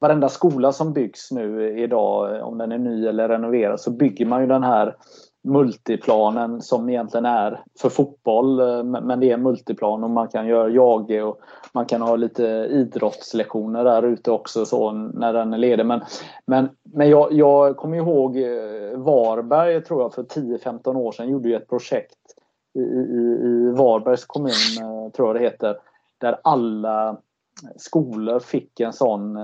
varenda skola som byggs nu idag, om den är ny eller renoverad, så bygger man ju den här multiplanen som egentligen är för fotboll. Eh, men det är multiplan och man kan göra jage och man kan ha lite idrottslektioner där ute också så när den är ledig. Men, men, men jag, jag kommer ihåg eh, Varberg tror jag för 10-15 år sedan gjorde ju ett projekt i, i, i Varbergs kommun eh, tror jag det heter. Där alla skolor fick en sån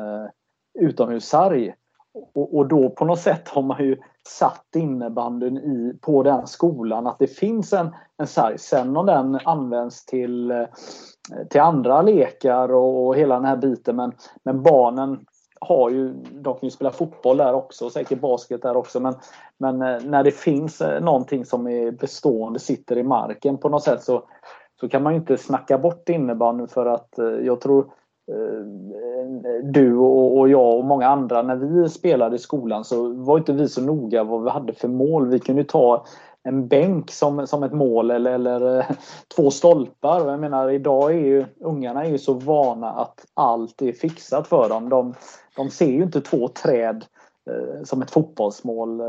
utomhussarg. Och, och då på något sätt har man ju satt innebandyn i, på den skolan att det finns en, en sarg. Sen om den används till, eh, till andra lekar och, och hela den här biten men, men barnen har ju, de kan ju spela fotboll där också, säkert basket där också men, men eh, när det finns eh, någonting som är bestående, sitter i marken på något sätt så, så kan man ju inte snacka bort innebandyn för att jag tror du och, jag och många andra när vi spelade i skolan så var inte vi så noga vad vi hade för mål. Vi kunde ta en bänk som, som ett mål eller, eller eh, två stolpar. Jag menar idag är ju ungarna är ju så vana att allt är fixat för dem. De, de ser ju inte två träd eh, som ett fotbollsmål, eh,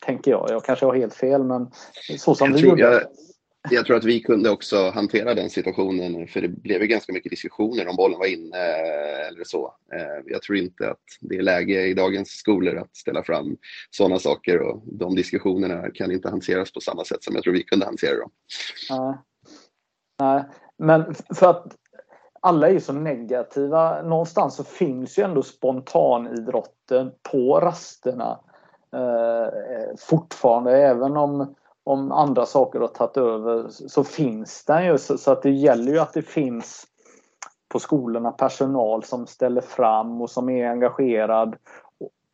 tänker jag. Jag kanske har helt fel men så som jag vi gjorde. Jag, jag tror att vi kunde också hantera den situationen för det blev ju ganska mycket diskussioner om bollen var inne eh, eller så. Eh, jag tror inte att det är läge i dagens skolor att ställa fram sådana saker och de diskussionerna kan inte hanteras på samma sätt som jag tror vi kunde hantera dem. Nej, Nej. men för att alla är ju så negativa. Någonstans så finns ju ändå spontanidrotten på rasterna eh, eh fortfarande även om om andra saker har tagit över så finns den ju. Så, så, att det gäller ju att det finns på skolorna personal som ställer fram och som är engagerad.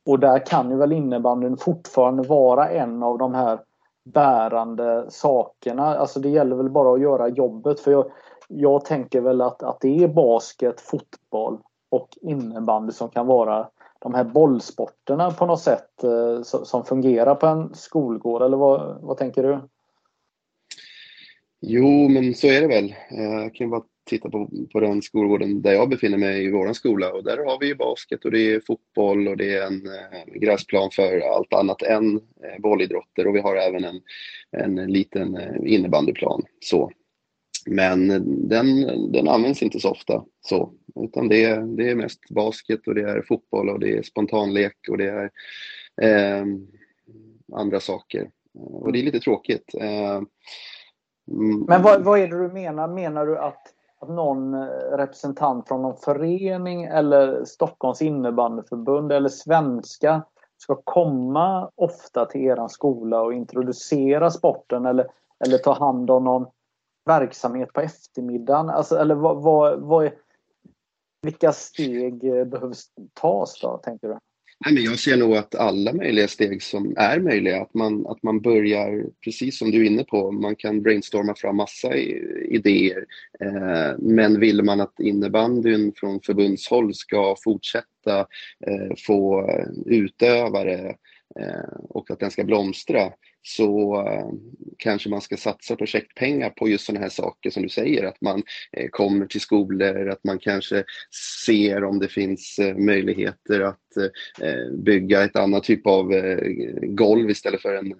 Och, där kan ju väl innebandyn fortfarande vara en av de här bärande sakerna. Alltså det gäller väl bara att göra jobbet. För jag, jag tänker väl att, att det är basket, fotboll och innebandy som kan vara de här bollsporterna på något sätt eh, som fungerar på en skolgård eller vad, vad tänker du? Jo, men så är det väl. Eh, jag kan bara titta på, på den skolgården där jag befinner mig i våran skola och där har vi basket och det är fotboll och det är en eh, gräsplan för allt annat än bollidrotter och vi har även en, en liten innebandyplan. Så. Men den, den används inte så ofta så, utan det, är, det är mest basket och det är fotboll och det är spontanlek och det är eh, andra saker. Och det är lite tråkigt. Eh, mm. Men vad, vad är det du menar? Menar du att, att någon eh, representant från någon förening eller Stockholms innebandyförbund eller svenska ska komma ofta till er skola och introducera sporten eller, eller ta hand om någon verksamhet på eftermiddagen? Alltså, eller vad, vad, vad är, vilka steg eh, behövs tas då, tänker du? Nej, men jag ser nog att alla möjliga steg som är möjliga, att man, att man börjar, precis som du är inne på, man kan brainstorma fram massa idéer. Eh, men vill man att innebandyn från förbundshåll ska fortsätta eh, få utövare Eh, och att den ska blomstra så eh, kanske man ska satsa projektpengar på just sådana här saker som du säger, att man eh, kommer till skolor, att man kanske ser om det finns möjligheter att bygga ett annat typ av golv istället för en,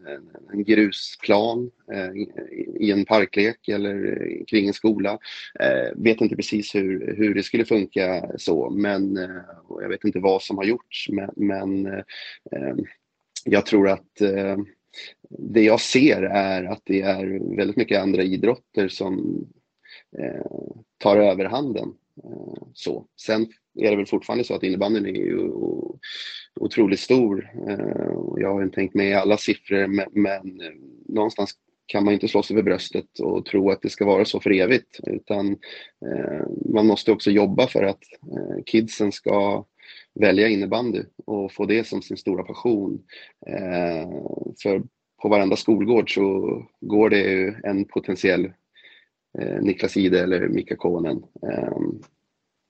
en grusplan i en parklek eller kring en skola. Vet inte precis hur, hur det skulle funka så, men jag vet inte vad som har gjorts, men, men jag tror att eh, det jag ser är att det är väldigt mycket andra idrotter som eh, tar överhanden. Eh, så. Sen är det väl fortfarande så att innebandyn är ju otroligt stor. Eh, jag har inte tänkt med alla siffror men, men eh, någonstans kan man inte slå sig för bröstet och tro att det ska vara så för evigt utan eh, man måste också jobba för att kidsen ska välja innebandy och få det som sin stora passion. Eh, för på varenda skolgård så går det ju en potentiell eh, Niklas Ide eller Mika Konen eh,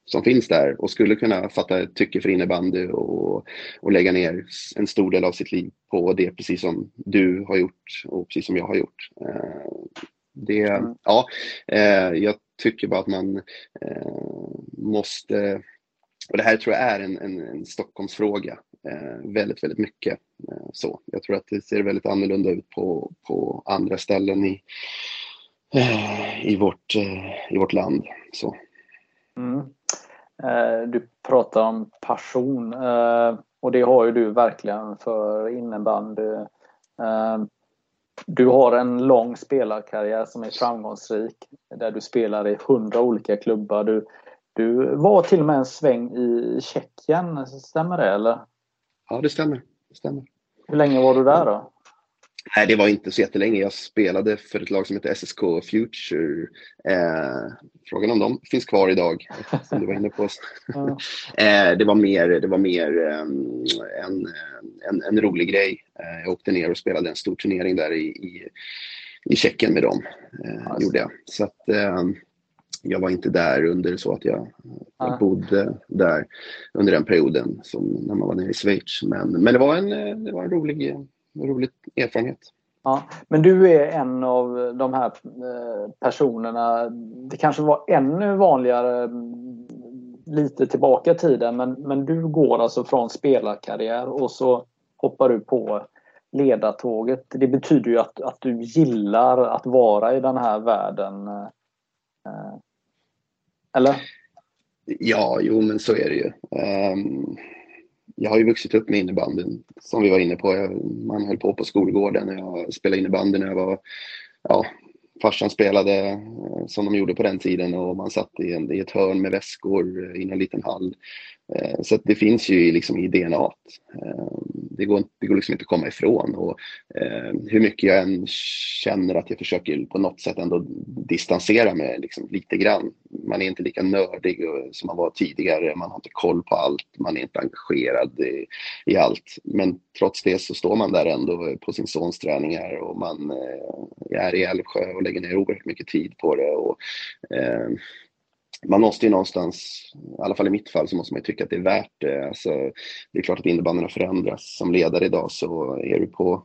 som finns där och skulle kunna fatta ett tycke för innebandy och, och lägga ner en stor del av sitt liv på det precis som du har gjort och precis som jag har gjort. Eh, det, mm. ja, jag tycker bara att man måste och det här tror jag är en, en, en Stockholmsfråga eh, väldigt, väldigt mycket. Eh, så. Jag tror att det ser väldigt annorlunda ut på, på andra ställen i, eh, i, vårt, eh, i vårt land. Så. Mm. Eh, du pratar om passion eh, och det har ju du verkligen för innebandy. Eh, du har en lång spelarkarriär som är framgångsrik där du spelar i hundra olika klubbar. Du, du var till och med en sväng i Tjeckien, stämmer det eller? Ja, det stämmer. Det stämmer. Hur länge var du där då? Nej, det var inte så jättelänge. Jag spelade för ett lag som heter SSK Future. Eh, frågan om de finns kvar idag, som du var inne på. [laughs] eh, det var mer, det var mer um, en, en, en, rolig grej. Eh, jag åkte ner och spelade en stor turnering där i, i, i Tjeckien med dem. Eh, gjorde jag. Så att, ehm, jag var inte där under så att jag, jag bodde där under den perioden som när man var nere i Schweiz. Men, men det var en, det var en rolig, rolig erfarenhet. Ja, men du är en av de här eh, personerna. Det kanske var ännu vanligare mm, lite tillbaka i tiden men, men du går alltså från spelarkarriär och så hoppar du på ledartåget. Det betyder ju att, att du gillar att vara i den här världen. Eller? Ja, jo men så är det ju. Um, jag har ju vuxit upp med innebandyn som vi var inne på. Jag, man höll på på skolgården när jag spelade innebandy när jag var ja, farsan spelade eh, som de gjorde på den tiden och man satt i, en, i ett hörn med väskor i en liten hall. Eh, så det finns ju liksom i DNA. Eh, det går, det går liksom inte att komma ifrån. Och, eh, hur mycket jag än känner att jag försöker på något sätt ändå distansera mig liksom lite grann. Man är inte lika nördig som man var tidigare. Man har inte koll på allt. Man är inte engagerad i, i allt. Men trots det så står man där ändå på sin sons träningar och man är i Älvsjö och lägger ner oerhört mycket tid på det. Och, eh, man måste ju någonstans, i alla fall i mitt fall, så måste man ju tycka att det är värt det. Alltså, det är klart att innebandyn har förändrats. Som ledare idag så är du på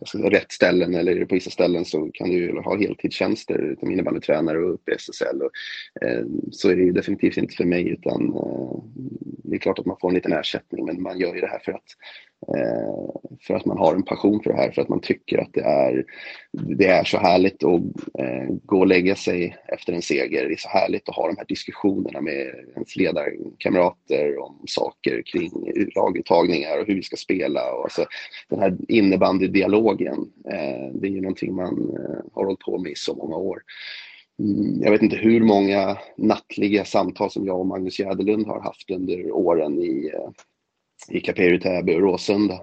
alltså, rätt ställen eller på vissa ställen så kan du ha heltidstjänster som innebandytränare och upp i SSL. Och, eh, så är det ju definitivt inte för mig utan eh, det är klart att man får en liten ersättning men man gör ju det här för att Eh, för att man har en passion för det här, för att man tycker att det är, det är så härligt att eh, gå och lägga sig efter en seger. Det är så härligt att ha de här diskussionerna med ens ledarkamrater om saker kring laguttagningar och hur vi ska spela. Och alltså, den här innebandydialogen, eh, det är ju någonting man eh, har hållit på med i så många år. Mm, jag vet inte hur många nattliga samtal som jag och Magnus Jäderlund har haft under åren i eh, i Caperi, Täby och Råsunda.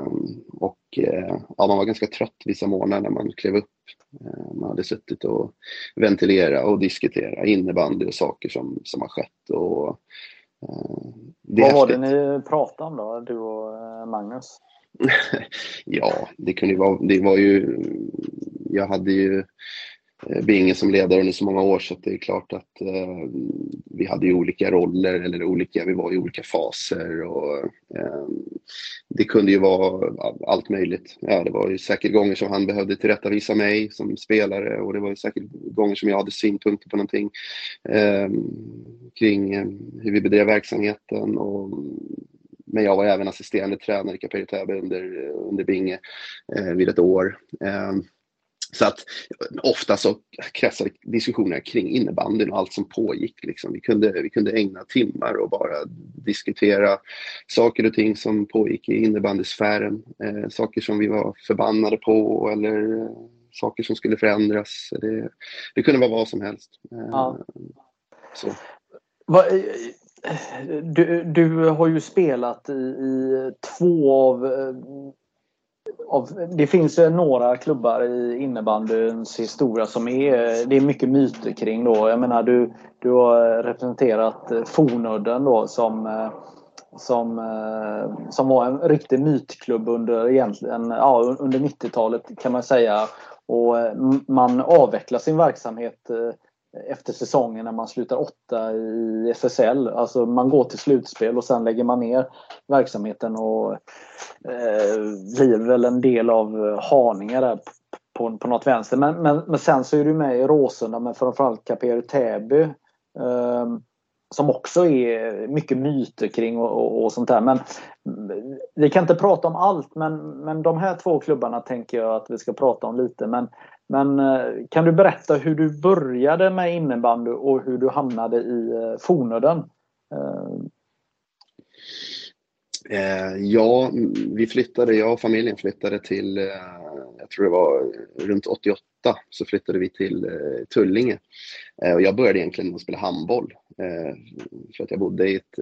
Um, och uh, ja, man var ganska trött vissa morgnar när man klev upp. Uh, man hade suttit och ventilerat och diskuterat innebandy och saker som, som har skett. Och, uh, Vad var det ni pratade om då, du och Magnus? [laughs] ja, det kunde ju vara, det var ju, jag hade ju eh, Eh, Binge som ledare under så många år så det är klart att eh, vi hade ju olika roller eller olika, vi var i olika faser och eh, det kunde ju vara allt möjligt. Ja, det var ju säkert gånger som han behövde tillrättavisa mig som spelare och det var ju säkert gånger som jag hade synpunkter på någonting eh, kring eh, hur vi bedrev verksamheten och men jag var även assisterande tränare i Capello Täby under, under Binge eh, vid ett år. Eh, Eh, så att ofta så kretsade diskussioner kring innebandyn och allt som pågick. Liksom. Vi, kunde, vi kunde ägna timmar och bara diskutera saker och ting som pågick i innebandysfären. Eh, saker som vi var förbannade på eller eh, saker som skulle förändras. Det, det kunde vara vad som helst. Eh, ja. Va, du, du har ju spelat i, i två av, av... Det finns några klubbar i innebandyns historia som är... Det är mycket myter kring då. Jag menar du, du har representerat eh, Fornudden då som eh, som, eh, som var en riktig mytklubb under, egentligen, ja, under 90-talet kan man säga. Och man avvecklar sin verksamhet efter säsongen när man slutar åtta i SSL. Alltså man går till slutspel och sen lägger man ner verksamheten och eh, blir väl en del av eh, Haninge där på, på något vänster. Men, men, men sen så är du med i Råsunda men framförallt Kaperi Täby. Eh, som också är mycket myter kring och, och, och, sånt där. Men vi kan inte prata om allt men, men de här två klubbarna tänker jag att vi ska prata om lite. Men men eh, kan du berätta hur du började med innebandy och hur du hamnade i eh, Fornöden? Eh, ja, vi flyttade, jag och familjen flyttade till, jag tror det var runt 88, så flyttade vi till Tullinge. Och jag började egentligen med att spela handboll. För att jag bodde i ett,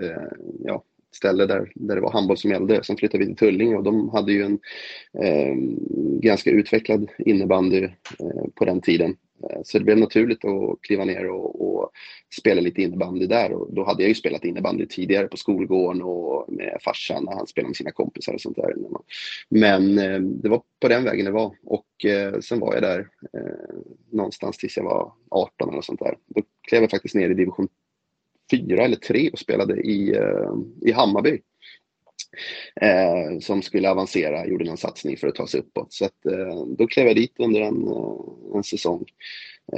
ja, ställe där, där det var handboll som gällde. Sen flyttade vi till Tullinge och de hade ju en eh, ganska utvecklad innebandy eh, på den tiden. Eh, så det blev naturligt att kliva ner och, och, spela lite innebandy där. Och då hade jag ju spelat innebandy tidigare på skolgården och med farsan när han spelade med sina kompisar och sånt där. Men eh, det var på den vägen det var. Och eh, sen var jag där eh, någonstans tills jag var 18 eller sånt där. Då klev jag faktiskt ner i division fyra eller tre och spelade i, eh, i Hammarby. Eh, som skulle avancera, gjorde någon satsning för att ta sig uppåt. Så att, eh, då klev jag dit under en, eh, en säsong.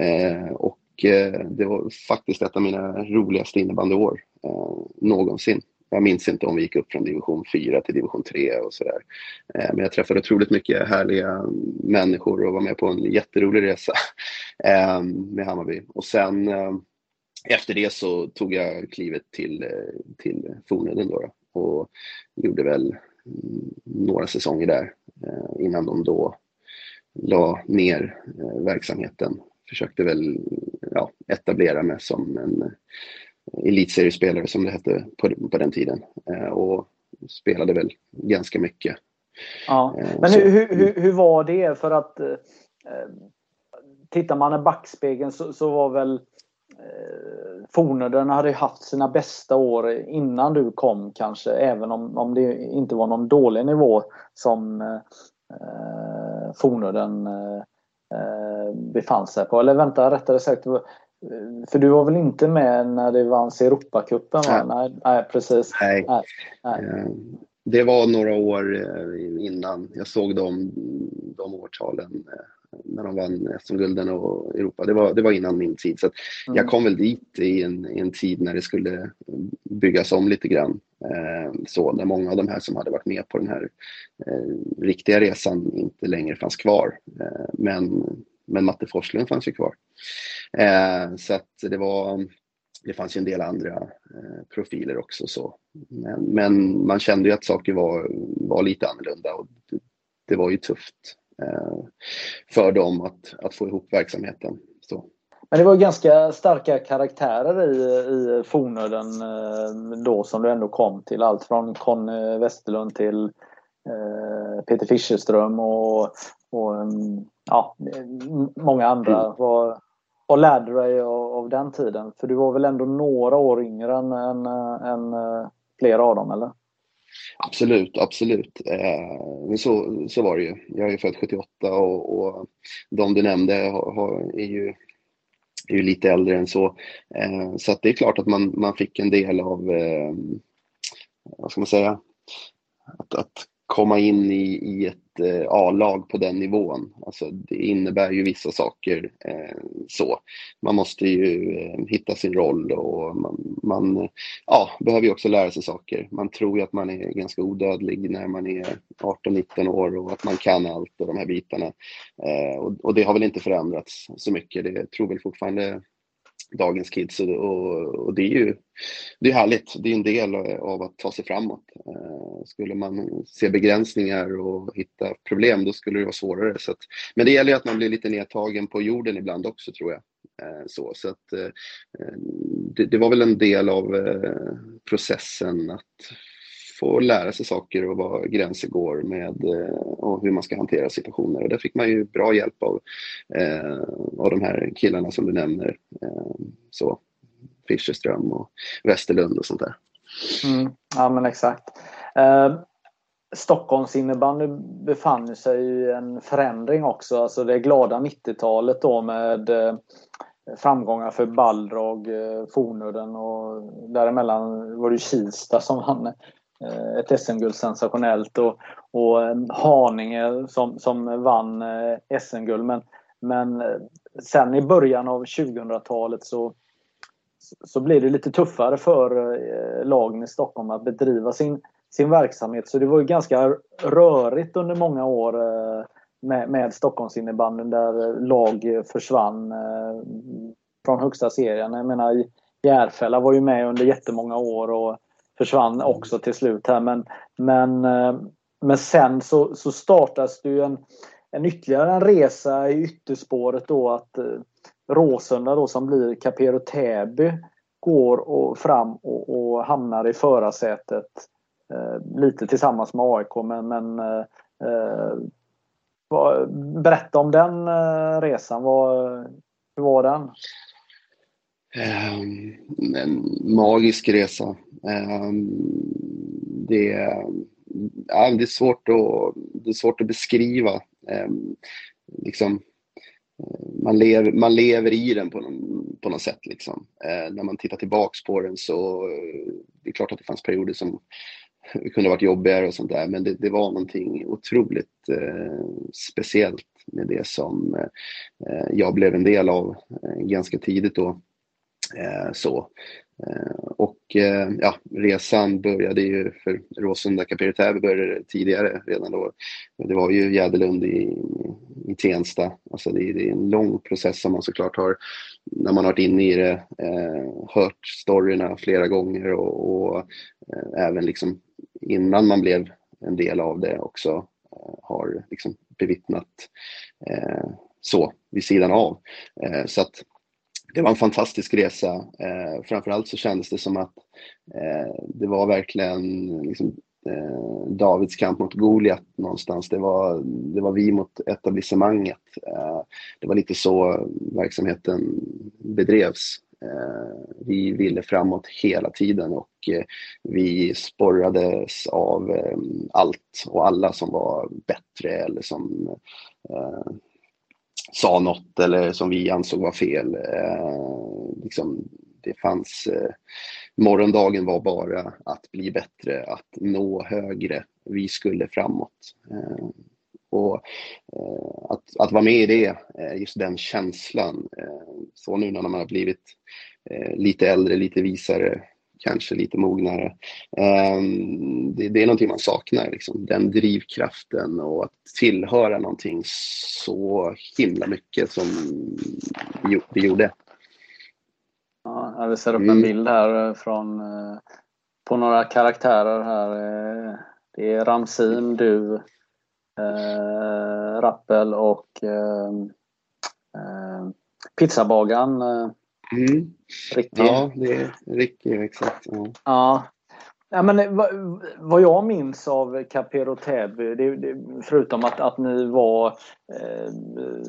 Eh, och eh, det var faktiskt ett av mina roligaste innebandyår eh, någonsin. Jag minns inte om vi gick upp från division 4 till division 3 och sådär. Eh, men jag träffade otroligt mycket härliga människor och var med på en jätterolig resa [laughs] med Hammarby. Och sen efter det så tog jag klivet till, eh, till Fornudden då, då och gjorde väl mm, några säsonger där eh, innan de då la ner eh, verksamheten. Försökte väl ja, etablera mig som en elitseriespelare som det hette på, på den tiden och spelade väl ganska mycket. Ja. Men hur, hur, hur var det? För att eh, tittar man i backspegeln så, så var väl eh, Fornudden hade haft sina bästa år innan du kom kanske, även om, om det inte var någon dålig nivå som eh, Fornudden eh, befann sig på. Eller vänta, rättare sagt, för du var väl inte med när det vanns Europacupen? Nej. nej, nej, precis. Nej. nej, nej. Eh, det var några år eh, innan jag såg de, de årtalen eh, när de vann SM-gulden och Europa. Det var, det var innan min tid. Så mm. Jag kom väl dit i en, i en tid när det skulle byggas om lite grann. Eh, så när många av de här som hade varit med på den här eh, riktiga resan inte längre fanns kvar. Eh, men, men Matte Forslund fanns ju kvar. Eh, så att det var det fanns ju en del andra eh, profiler också. Så. Men, men, man kände ju att saker var, var lite annorlunda och det, det var ju tufft för dem att, att få ihop verksamheten. Så. Men det var ganska starka karaktärer i, i Fornöden eh, då som du ändå kom till. Allt från Conny Westerlund till eh, Peter Fischerström och, och mm, ja, många andra. Mm. Vad, vad lärde du dig av, av, den tiden? För du var väl ändå några år yngre än, än, än flera av dem, eller? Absolut, absolut. Eh, men så, så var det ju. Jag är född 78 och, och de du nämnde har, har, är, ju, är ju lite äldre än så. Eh, så att det är klart att man, man fick en del av, eh, vad ska man säga, att, att komma in i, i ett eh, A-lag på den nivån. Alltså, det innebär ju vissa saker eh, så. Man måste ju eh, hitta sin roll och man, man ja, behöver ju också lära sig saker. Man tror ju att man är ganska odödlig när man är 18-19 år och att man kan allt och de här bitarna. Eh, och, och, det har väl inte förändrats så mycket. Det tror väl fortfarande dagens kids och, och, och, det är ju det är härligt. Det är en del av att ta sig framåt. Eh, skulle man se begränsningar och hitta problem då skulle det vara svårare. Så att, men det gäller ju att man blir lite nedtagen på jorden ibland också tror jag. Eh, så, så att, eh, det, det, var väl en del av eh, processen att få lära sig saker och var gränser går med eh, och hur man ska hantera situationer. Och där fick man ju bra hjälp av, eh, av de här killarna som du nämner. Eh, så Fischerström och Westerlund och sånt där. Mm, ja men exakt. Eh, Stockholms innebandy befann sig i en förändring också. Alltså det glada 90-talet då med eh, framgångar för Balrog, eh, Fornudden och däremellan var det Kista som vann Eh, ett SM-guld sensationellt och, och Haninge som, som vann eh, SM-guld. Men, men eh, sen i början av 2000-talet så så blir det lite tuffare för lagen i Stockholm att bedriva sin, sin verksamhet. Så det var ju ganska rörigt under många år med, med Stockholmsinnebandyn där lag försvann från högsta serien. Jag menar Järfälla var ju med under jättemånga år och försvann mm. också till slut här. Men, men, men sen så, så startas det ju en, en ytterligare en resa i ytterspåret då att Råsunda då som blir Capero Täby går och fram och, och hamnar i förarsätet eh, lite tillsammans med AIK men, men eh, eh berätta om den eh, resan. Vad, hur var den? Ehm, en magisk resa. Um, det, ja, det, är svårt att, det är svårt att beskriva. Ehm, liksom, eh, man, lever, man lever i den på, någon, på något sätt. Liksom. Eh, när man tittar tillbaks på den så eh, det är klart att det fanns perioder som kunde varit jobbigare och sånt där men det, det var någonting otroligt eh, speciellt med det som eh, jag blev en del av eh, ganska tidigt då. Eh, så. Eh, och eh, ja, resan började ju för Råsunda Kapiritäby började tidigare redan då. Det var ju Jäderlund i, i Tensta. Alltså det, det, är en lång process som man såklart har, när man har varit inne i det, eh, hört storyna flera gånger och, och eh, även liksom innan man blev en del av det också eh, har liksom bevittnat eh, så vid sidan av. Eh, så att det var en fantastisk resa. Eh, framförallt så kändes det som att eh, det var verkligen liksom, eh, Davids kamp mot Goliat någonstans. Det var, det var vi mot etablissemanget. Eh, det var lite så verksamheten bedrevs. Eh, vi ville framåt hela tiden och eh, vi sporrades av eh, allt och alla som var bättre eller som eh, sa något eller som vi ansåg var fel. Eh, liksom, det fanns eh, morgondagen var bara att bli bättre, att nå högre. Vi skulle framåt. Eh, och eh, att, att vara med i det, eh, just den känslan, eh, så nu när man har blivit lite äldre, lite visare, kanske lite mognare. Det, det är någonting man saknar, liksom. den drivkraften och att tillhöra någonting så himla mycket som vi gjorde. Ja, vi ser upp en mm. bild här eh, från eh, på några karaktärer här. Eh, det är Ramsin, du, eh, Rappel och eh, pizzabagaren. Mm. Ricky. Ja, det är Ricky, exakt. Ja. ja. Ja, men, eh, vad, jag minns av Capero Täby, det, det, förutom att, att ni var eh,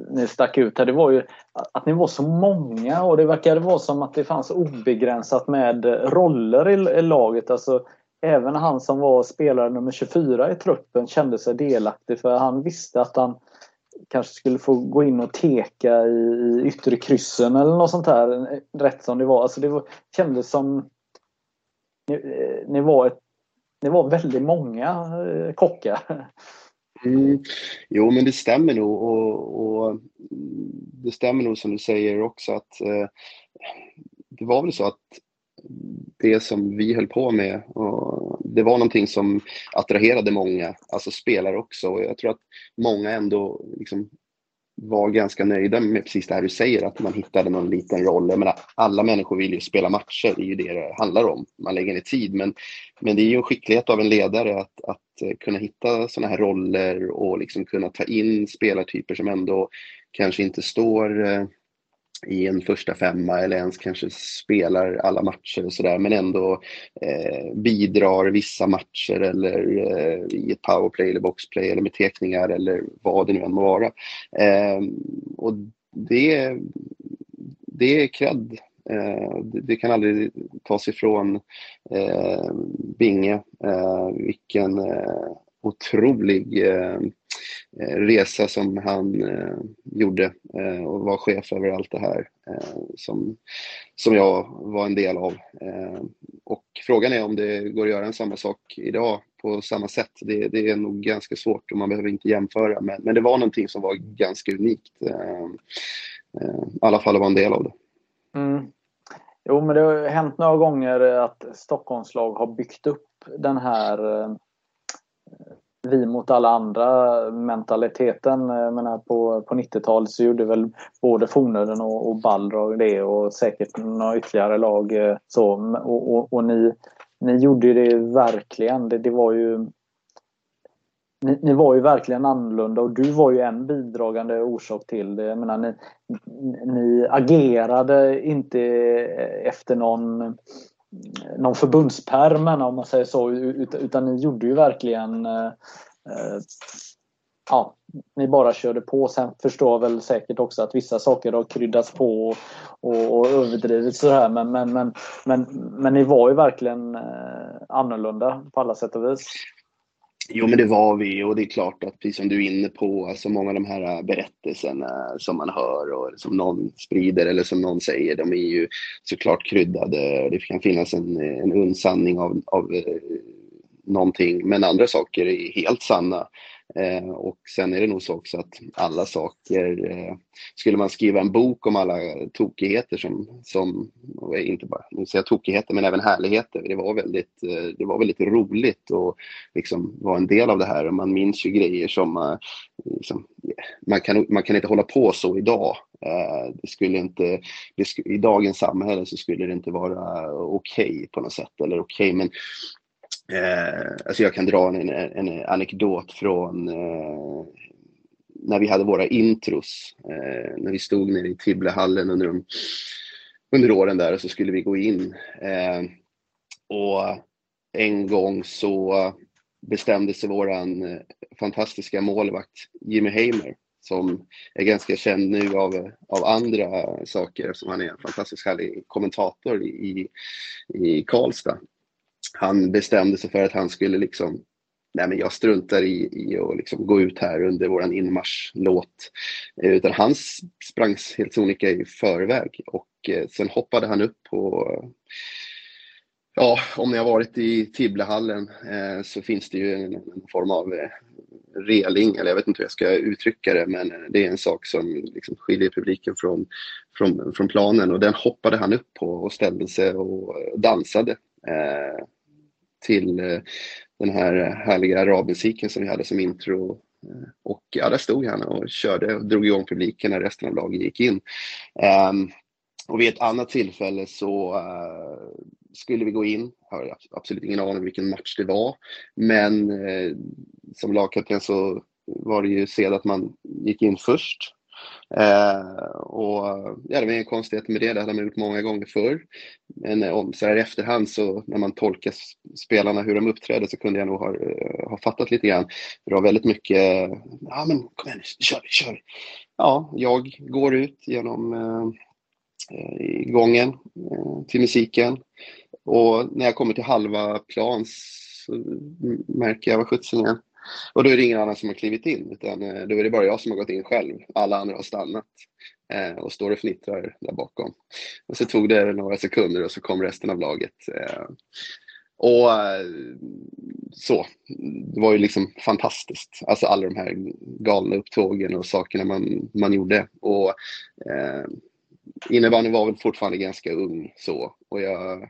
ni stack ut här, det var ju att ni var så många och det verkade vara som att det fanns obegränsat med roller i, i laget. Alltså, även han som var spelare nummer 24 i truppen kände sig delaktig för han visste att han kanske skulle få gå in och teka i, i yttre kryssen eller något sånt där. Rätt som det var. Alltså det var, kändes som ni, eh, ni, var ett, ni var väldigt många eh, kockar. Mm. Jo, men det stämmer nog och, och, det stämmer nog som du säger också att eh, det var väl så att det som vi höll på med, och det var någonting som attraherade många, alltså spelare också. Och jag tror att många ändå liksom var ganska nöjda med precis det här du säger, att man hittade någon liten roll. Jag menar, alla människor vill ju spela matcher, det är ju det det handlar om. Man lägger ner tid, men, men det är ju en skicklighet av en ledare att, att kunna hitta sådana här roller och liksom kunna ta in spelartyper som ändå kanske inte står eh, i en första femma eller ens kanske spelar alla matcher och sådär men ändå eh, bidrar vissa matcher eller eh, i ett powerplay eller boxplay eller med tekningar eller vad det nu än må vara. Eh, och det, det är cred. Eh, det, det, kan aldrig tas ifrån eh, Binge. Eh, vilken eh, otrolig Eh, Eh, resa som han eh, gjorde eh, och var chef över allt det här eh, som, som jag var en del av. Eh, och frågan är om det går att göra en samma sak idag på samma sätt. Det, det är nog ganska svårt och man behöver inte jämföra men, men det var någonting som var ganska unikt. I alla fall att vara en del av det. Mm. Jo, men det har hänt några gånger att Stockholmslag har byggt upp den här vi mot alla andra mentaliteten. Jag menar, på, på 90-talet så gjorde väl både Fornöden och, och Balrog det och säkert några ytterligare lag. Eh, så. Och, och, och ni, ni gjorde det verkligen. Det, det var ju ni, ni, var ju verkligen annorlunda och du var ju en bidragande orsak till det. Jag menar, ni, ni agerade inte efter någon någon förbundspärmen om man säger så utan ni gjorde ju verkligen eh, eh, ja, ni bara körde på. Sen förstår väl säkert också att vissa saker har kryddats på och, och, och överdrivits sådär men, men, men, men, men ni var ju verkligen eh, annorlunda på alla sätt och vis. Jo, men det var vi och det är klart att precis som du är inne på, alltså många av de här äh, berättelserna som man hör och som någon sprider eller som någon säger, de är ju såklart kryddade. Det kan finnas en, en undsanning av, av eh, någonting, men andra saker är helt sanna. Eh, och sen är det nog så också att alla saker, eh, skulle man skriva en bok om alla tokigheter som, som eh, inte bara, nu säger jag tokigheter, men även härligheter. Det var väldigt, eh, det var väldigt roligt att liksom vara en del av det här och man minns ju grejer som eh, liksom, man, kan, man kan inte hålla på så idag. Eh, det skulle inte, det sk I dagens samhälle så skulle det inte vara okej okay på något sätt, eller okej, okay, men Eh, alltså jag kan dra en, en anekdot från eh, när vi hade våra intros. Eh, när vi stod nere i Tibblehallen under, de, under åren där och så skulle vi gå in. Eh, och en gång så bestämde sig våran eh, fantastiska målvakt Jimmy Heimer som är ganska känd nu av, av andra saker eftersom han är en fantastiskt härlig kommentator i, i Karlstad han bestämde sig för att han skulle liksom Nej men jag struntar i, i att liksom gå ut här under våran inmarschlåt. Eh, utan han sprang helt sonika i förväg och eh, sen hoppade han upp på Ja, om ni har varit i Tibblehallen eh, så finns det ju en, en form av eh, reling, eller jag vet inte hur jag ska uttrycka det, men eh, det är en sak som liksom skiljer publiken från, från, från planen och den hoppade han upp på och ställde sig och dansade. Eh, till eh, den här härliga arabmusiken som vi hade som intro. Eh, och ja, där stod han och körde och drog igång publiken när resten av laget gick in. Um, och vid ett annat tillfälle så uh, skulle vi gå in, jag har absolut ingen aning vilken match det var, men uh, som lagkapten så var det ju sed att man gick in först Eh, och ja, det var inga konstigheter med det, det hade man gjort många gånger förr. Men eh, om, så här i efterhand så när man tolkar spelarna hur de uppträder så kunde jag nog ha, eh, ha fattat lite grann. Det var väldigt mycket, eh, ja men kom igen nu, kör kör. Ja, jag går ut genom eh, gången eh, till musiken och när jag kommer till halva plans så märker jag vad sjuttsingen. Och då är det ingen annan som har klivit in, utan eh, då är det bara jag som har gått in själv. Alla andra har stannat eh, och står och fnittrar där bakom. Och så tog det några sekunder och så kom resten av laget. Eh, och eh, så, det var ju liksom fantastiskt. Alltså alla de här galna upptågen och sakerna man, man gjorde. Och eh, innebandyn var väl fortfarande ganska ung så. Och jag,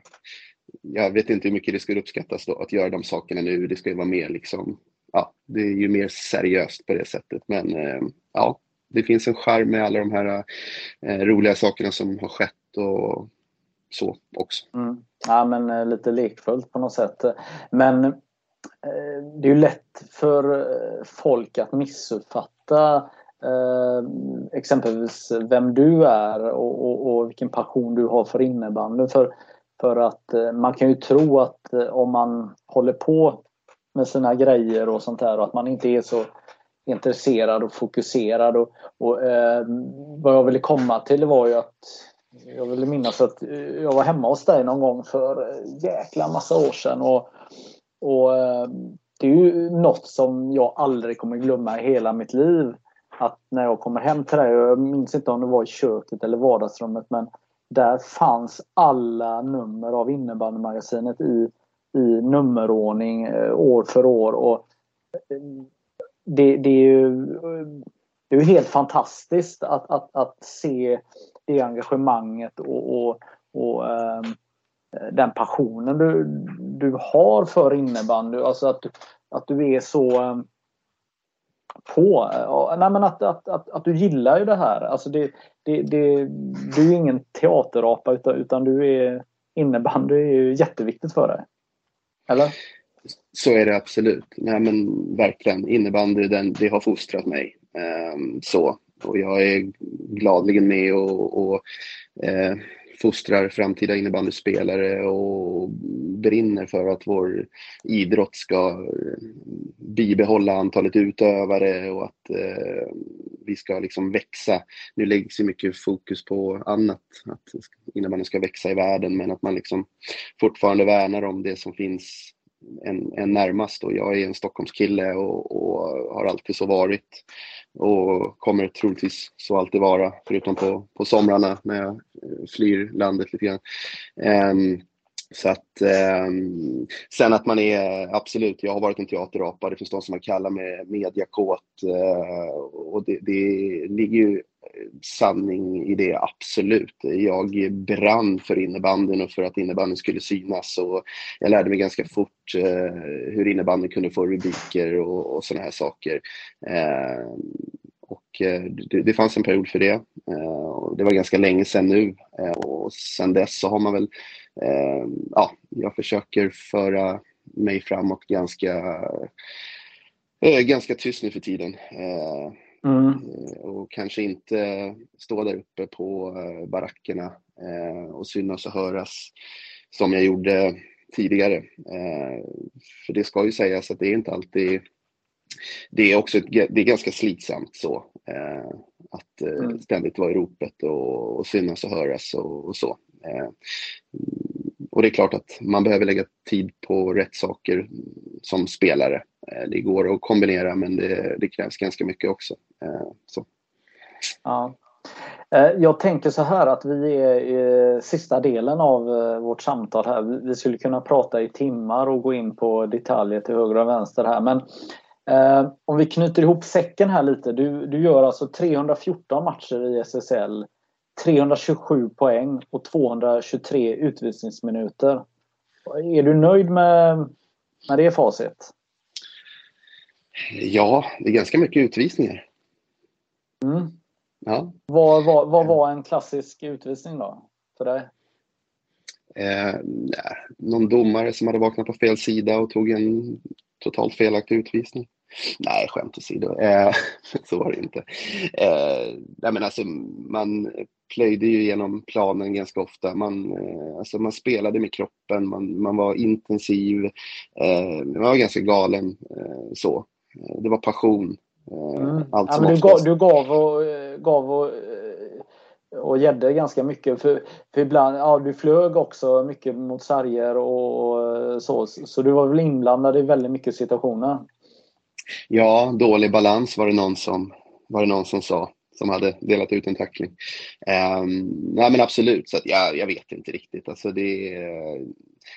jag vet inte hur mycket det skulle uppskattas då, att göra de sakerna nu. Det ska ju vara mer liksom, ja, det är ju mer seriöst på det sättet. Men eh, ja, det finns en charm med alla de här eh, roliga sakerna som har skett och så också. Mm. Ja, men eh, lite lekfullt på något sätt. Men eh, det är ju lätt för eh, folk att missuppfatta eh, exempelvis vem du är och, och, och, vilken passion du har för innebandy. För, för att eh, man kan ju tro att eh, om man håller på med sina grejer och sånt där och att man inte är så intresserad och fokuserad. Och, och eh, vad jag ville komma till var ju att jag vill minnas att eh, jag var hemma hos dig någon gång för eh, jäkla massa år sedan. Och, och eh, det är ju något som jag aldrig kommer glömma i hela mitt liv. Att när jag kommer hem till dig, jag minns inte om det var i köket eller vardagsrummet men där fanns alla nummer av innebandymagasinet i, i nummerordning eh, år för år. Och eh, det, det, är ju, eh, det är helt fantastiskt att, att, att se det engagemanget och, och, och ähm, den passionen du, du har för innebandy. Alltså att, att du är så ehm, på. Nej, men att, att, att, att, du gillar ju det här. Alltså det, det, det, du är ingen teaterapa utan, utan du är innebandy är ju jätteviktigt för dig. Eller? Så är det absolut. Nej men verkligen. Innebandy den, det har fostrat mig. Um, så. Och jag är gladligen med och, och eh, fostrar framtida innebandyspelare och brinner för att vår idrott ska eh, bibehålla antalet utövare och att eh, vi ska liksom växa. Nu läggs ju mycket fokus på annat, att innebandyn ska växa i världen men att man liksom fortfarande värnar om det som finns en, en närmast och jag är en Stockholmskille och, och har alltid så varit och kommer troligtvis så alltid vara, förutom på, på somrarna när jag eh, flyr landet lite grann. Um, så att eh, sen att man är, absolut, jag har varit en teaterapa, det finns de som man kallar mig mediakåt eh, och det, det ligger ju sanning i det, absolut. Jag brann för innebandyn och för att innebandyn skulle synas och jag lärde mig ganska fort eh, hur innebandyn kunde få rubriker och, och sådana här saker. Eh, och eh, det, det, fanns en period för det. Eh, och det var ganska länge sedan nu eh, och sedan dess så har man väl, eh, ja, jag försöker föra mig framåt ganska eh, ganska tyst nu för tiden. Eh, Mm. Eh, och kanske inte stå där uppe på eh, barackerna eh, och synas och höras som jag gjorde tidigare. För det ska ju sägas att det är inte alltid det är också ett, det är ganska slitsamt så. att mm. ständigt vara i ropet och, och synas och höras och, och så och det är klart att man behöver lägga tid på rätt saker som spelare. Eh, det går att kombinera men det, det krävs ganska mycket också. Eh, så. Ja. Eh, jag tänker så här att vi är i sista delen av vårt samtal här. Vi skulle kunna prata i timmar och gå in på detaljer till höger och vänster här. Men om vi knyter ihop säcken här lite. Du, du gör alltså 314 matcher i SSL. 327 poäng och 223 utvisningsminuter. Är du nöjd med, med det facit? Ja, det är ganska mycket utvisningar. Mm. Ja. Vad, vad, vad var en klassisk utvisning då för dig? Eh, någon domare som hade vaknat på fel sida och tog en totalt felaktig utvisning. Nej, skämt åsido. Eh, [laughs] så var det inte. Eh, nej, men alltså, man plöjde ju genom planen ganska ofta. Man, eh, alltså, man spelade med kroppen, man, man var intensiv. Eh, man var ganska galen. Eh, så. Det var passion. Mm. Allt ja, men du, gav, du gav och, gav och och gäddor ganska mycket. För, för ibland, ja du flög också mycket mot sarger och så. Så du var väl inblandad i väldigt mycket situationer? Ja, dålig balans var det någon som, var det någon som sa som hade delat ut en tackling. Um, nej men absolut, så att jag, jag vet inte riktigt. Alltså det,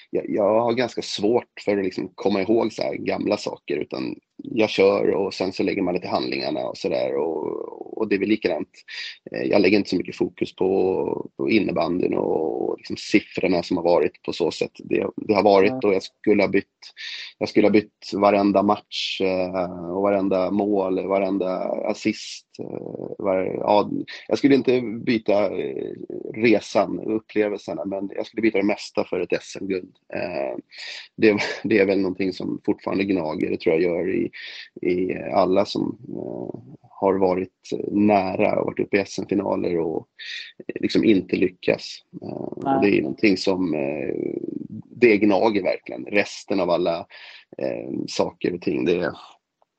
jag, jag har ganska svårt för att liksom komma ihåg så gamla saker utan jag kör och sen så lägger man det till handlingarna och sådär. Och, och det är väl likadant. Eh, jag lägger inte så mycket fokus på, på innebandyn och, och liksom siffrorna som har varit på så sätt. Det, det har varit och jag skulle ha bytt, jag skulle ha bytt varenda match eh, och varenda mål, varenda assist. Eh, var, ja, jag skulle inte byta resan, upplevelserna, men jag skulle byta det mesta för ett SM-guld. Det, det är väl någonting som fortfarande gnager, det tror jag gör i i, alla som eh, har varit nära och varit uppe i SM-finaler och liksom inte lyckas. Eh, och det är någonting som eh, det gnager verkligen. Resten av alla saker och ting, det är,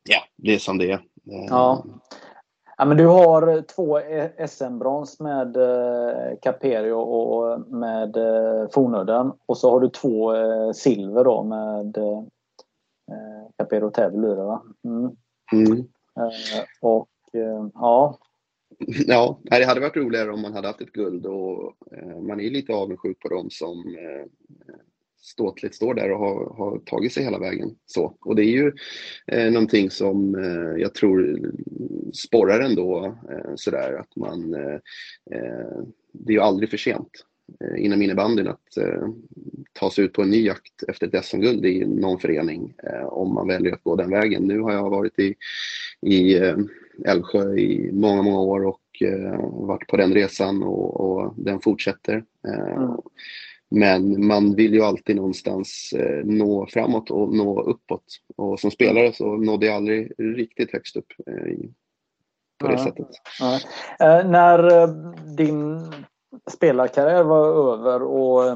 ja, det är som det är. Ja. Ja, men du har två SM-brons med Caperio och med Fornudden. Och så har du två silver då med Capero Täby blir det va? Mm. Mm. Eh, och eh, ja. [laughs] Ja, det hade varit roligare om man hade haft ett guld och eh, man är lite avundsjuk på dem som ståtligt står där och har, har tagit sig hela vägen. Så. Och det är ju eh, någonting som eh, jag tror sporrar ändå eh, sådär att man eh, det är ju aldrig för sent Eh, inom innebandyn att eh, ta sig ut på en ny jakt efter ett SM-guld i någon förening eh, om man väljer att gå den vägen. Nu har jag varit i, i eh, Älvsjö i många, många år och eh, varit på den resan och, och den fortsätter. Eh, mm. Men man vill ju alltid någonstans eh, nå framåt och nå uppåt. Och som spelare så nådde jag aldrig riktigt högst upp på det ja. sättet. Ja. när din spelarkarriär var över och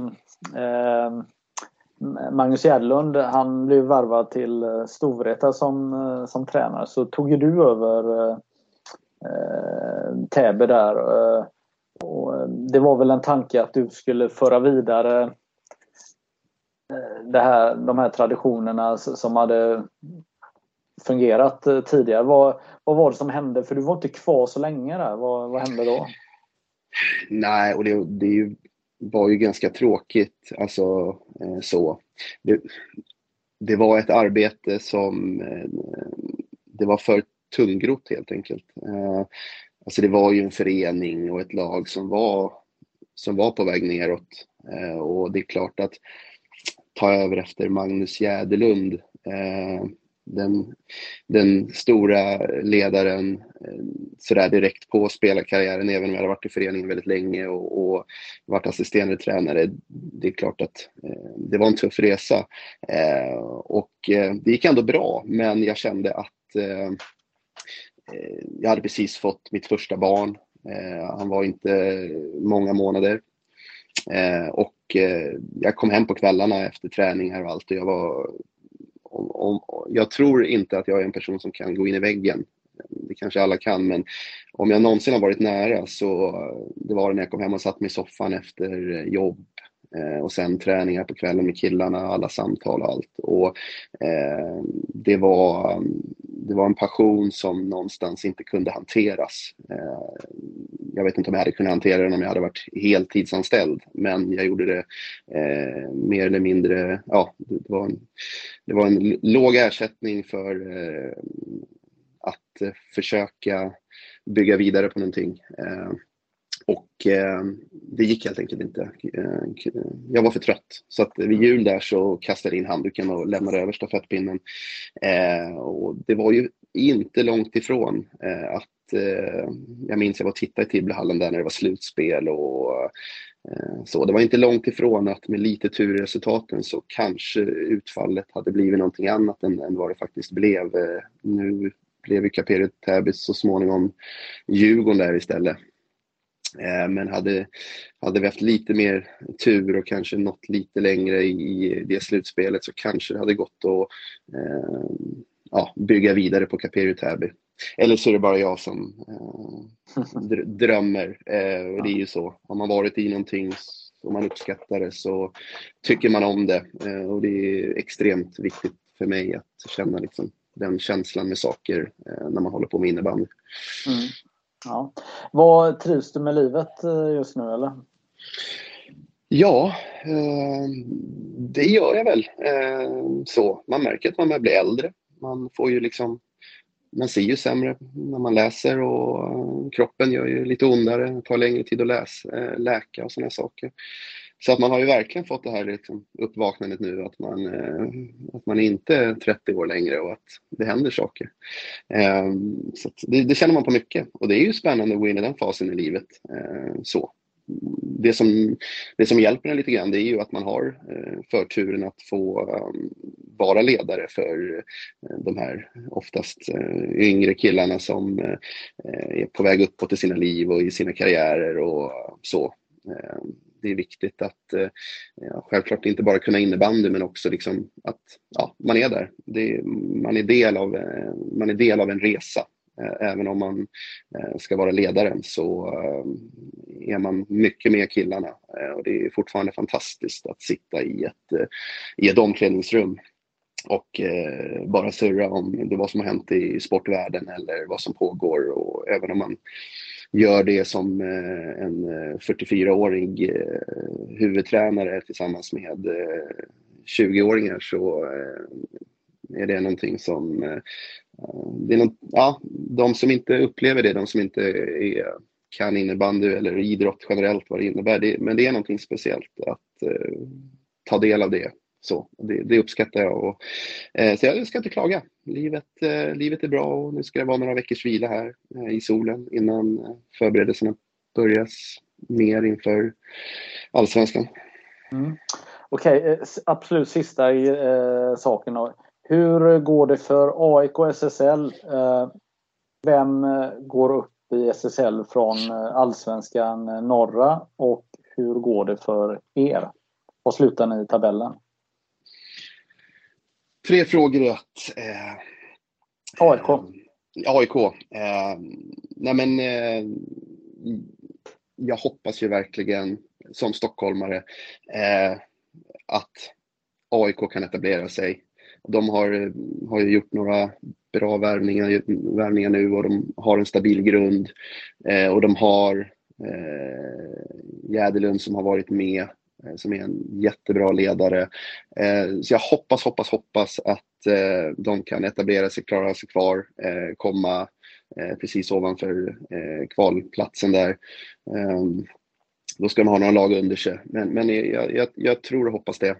eh, Magnus Gärdlund han blev varvad till eh, Storvreta som, eh, som tränare så tog ju du över eh, eh Täby där. Och det var väl en tanke att du skulle föra vidare det här, de här traditionerna som hade fungerat tidigare. Vad, vad var det som hände? För du var inte kvar så länge där. Vad, vad hände då? Nej, och det, det var ju ganska tråkigt. Alltså eh, så. Det, det, var ett arbete som eh, det var för tungrot helt enkelt. Eh, alltså det var ju en förening och ett lag som var, som var på väg neråt. Eh, och det är klart att ta över efter Magnus Jäderlund eh, den, den stora ledaren eh, sådär direkt på spelarkarriären, även om jag hade varit i föreningen väldigt länge och, och varit assisterande tränare. Det är klart att eh, det var en tuff resa. Eh, och eh, det gick ändå bra, men jag kände att eh, eh jag hade precis fått mitt första barn. Eh, han var inte många månader. och jag kom hem på kvällarna efter träningar och allt och jag var om, jag tror inte att jag är en person som kan gå in i väggen. Det kanske alla kan, men om jag någonsin har varit nära så det var när jag kom hem och satt mig i soffan efter eh, jobb eh, och sen träningar på kvällen med killarna, alla samtal och allt. Och, eh, det, var, det var en passion som någonstans inte kunde hanteras. Eh, jag vet inte om jag hade kunnat hantera den om jag hade varit heltidsanställd, men jag gjorde det eh, mer eller mindre, ja, det var en, det var en låg ersättning för eh, att eh, försöka bygga vidare på någonting. Eh, och eh, det gick helt enkelt inte. Eh, jag var för trött. Så att vid jul där så kastade jag in handduken och lämnade över stafettpinnen. Eh, och det var ju inte långt ifrån eh, att eh, jag minns jag var och tittade i Tibblehallen där när det var slutspel och eh, så. Det var inte långt ifrån att med lite tur i resultaten så kanske utfallet hade blivit någonting annat än, än vad det faktiskt blev. Eh, nu blev ju Caperi Täby så småningom Djurgården där istället. Eh, men hade, hade vi haft lite mer tur och kanske nått lite längre i det slutspelet så kanske det hade gått att eh, ja, bygga vidare på Caperi Täby. eller så är det bara jag som eh, drömmer. Eh, och det är ju så. Har man varit i någonting och man uppskattar det så tycker man om det. Eh, och det är extremt viktigt för mig att känna liksom, den känslan med saker eh, när man håller på med innebandy. Mm. Ja. Vad Trivs du med livet eh, just nu eller? Ja, eh, det gör jag väl. Eh, så, man märker att man börjar bli äldre. Man får ju liksom man ser ju sämre när man läser och kroppen gör ju lite ondare, det tar längre tid att läsa, läka och sådana saker. Så att man har ju verkligen fått det här liksom uppvaknandet nu att man, eh, att man inte är 30 år längre och att det händer saker. Ehm, så det, det, känner man på mycket och det är ju spännande att gå in i den fasen i livet. Eh, så det som, det som hjälper en lite grann det är ju att man har eh, förturen att få ehm, vara ledare för de här oftast yngre killarna som är på väg uppåt i sina liv och i sina karriärer och så. Ehm, det är viktigt att eh, ja, självklart inte bara kunna innebandy men också liksom att ja, man är där. Det, man, är del av, eh, man är del av en resa. Eh, även om man ska vara ledaren så är man mycket med killarna. Och det är fortfarande fantastiskt att sitta i ett, i ett omklädningsrum och bara surra om det vad som har hänt i sportvärlden eller vad som pågår. Och även om man gör det som eh, en eh, 44-årig eh, huvudtränare tillsammans med 20-åringar så är det någonting som det är något, ja, de som inte upplever det, de som inte är, kan innebandy eller idrott generellt vad det innebär, det, men det är någonting speciellt att ta del av det. Så, det, det uppskattar jag. Och, eh, så jag ska inte klaga. Livet, eh, livet är bra och nu ska det vara några veckors vila här eh, i solen innan eh, förberedelserna börjas mer inför allsvenskan. Mm. Okej, eh, okay, absolut sista eh, saken. Hur går det för AIK och SSL? Eh, vem eh, går upp i SSL från Allsvenskan norra och hur går det för er? Var slutar ni i tabellen? Tre frågor i ett. Eh, AIK. Eh, AIK. Eh, nej men eh, jag hoppas ju verkligen som stockholmare att AIK kan etablera sig de har, har ju gjort några bra värvningar, värvningar nu och de har en stabil grund. Eh, och de har eh, Jäderlund som har varit med, eh, Eh, som är en jättebra ledare. Eh, så jag hoppas, hoppas, hoppas att eh, de kan etablera sig, klara sig kvar, komma precis ovanför kvalplatsen där. Ehm, då ska de ha några lag under sig. Men, men jag, jag, jag tror och hoppas det.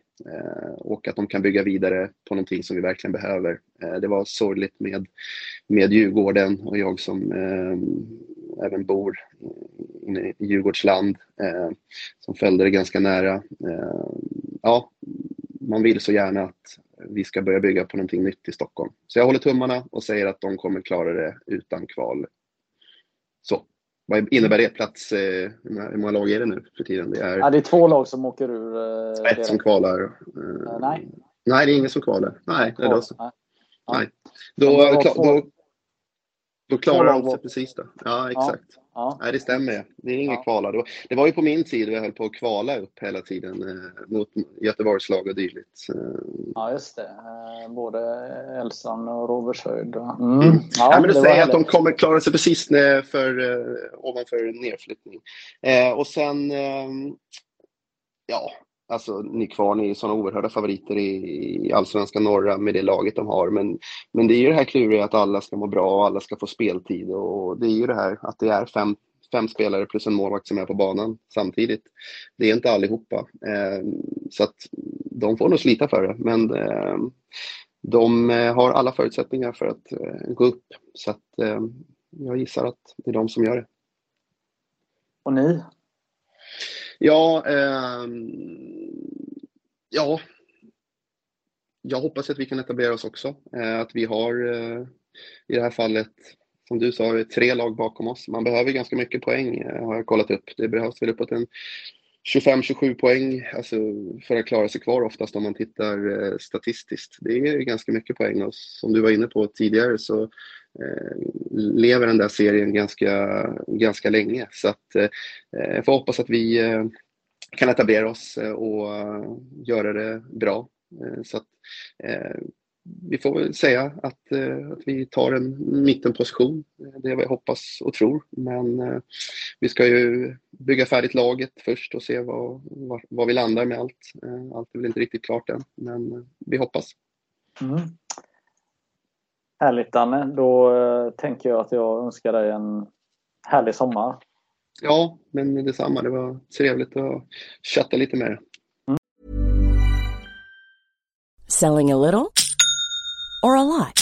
Och att de kan bygga vidare på någonting som vi verkligen behöver. Det var sorgligt med, med Djurgården och jag som ehm, även bor inne i Djurgårdsland eh, som följde det ganska nära. Eh, ja, man vill så gärna att vi ska börja bygga på någonting nytt i Stockholm. Så jag håller tummarna och säger att de kommer klara det utan kval. Så. Vad innebär det? Plats, eh, hur många lag är det nu för tiden? Det är, ja, det är två lag som åker ur. Eh, ett som kvalar. Eh, nej. Nej, det är ingen som kvalar. Nej, det är då så. Nej. Nej. Då, då, då, klarar de sig precis då. Ja, exakt. Ja. Ja. Nej, det stämmer. Det är inget ja. kvala. Det var ju på min tid vi höll på att kvala upp hela tiden eh, mot Göteborgslag och dylikt. Ja, just det. Eh, både Elsan och Rovershöjd. Mm. Mm. Ja, ja, men du säger att de kommer klara sig precis för, eh, ovanför nedflyttning. Eh, och sen, eh, ja, Alltså, ni kvar, ni är sådana oerhörda favoriter i, i allsvenska norra med det laget de har. Men, men det är ju det här kluriga att alla ska må bra och alla ska få speltid. Och det är ju det här att det är fem, fem spelare plus en målvakt som är på banan samtidigt. Det är inte allihopa. Eh, så att de får nog slita för det. Men eh, de eh, har alla förutsättningar för att eh, gå upp. Så att eh, jag gissar att det är de som gör det. Och ni? Ja, eh, ja. Jag hoppas att vi kan etablera oss också. Eh, att vi har eh, i det här fallet, som du sa, tre lag bakom oss. Man behöver ganska mycket poäng eh, har jag kollat upp. Det behövs väl uppåt en 25-27 poäng alltså för att klara sig kvar oftast om man tittar eh, statistiskt. Det är ganska mycket poäng och som du var inne på tidigare så Eh, lever den där serien ganska, ganska länge. Så att, eh, jag får hoppas att vi eh, kan etablera oss och göra det bra. Så att, vi får väl säga att, att vi tar en mittenposition. Det är vad jag hoppas och tror. Men vi ska ju bygga färdigt laget först och se vad, vad, vad vi landar med allt. Allt är väl inte riktigt klart än, men vi hoppas. Mm. Härligt Danne, då eh, tänker jag att jag önskar dig en härlig sommar. Ja, men detsamma. Det var trevligt att chatta lite med dig. Mm. Selling a little or a lot?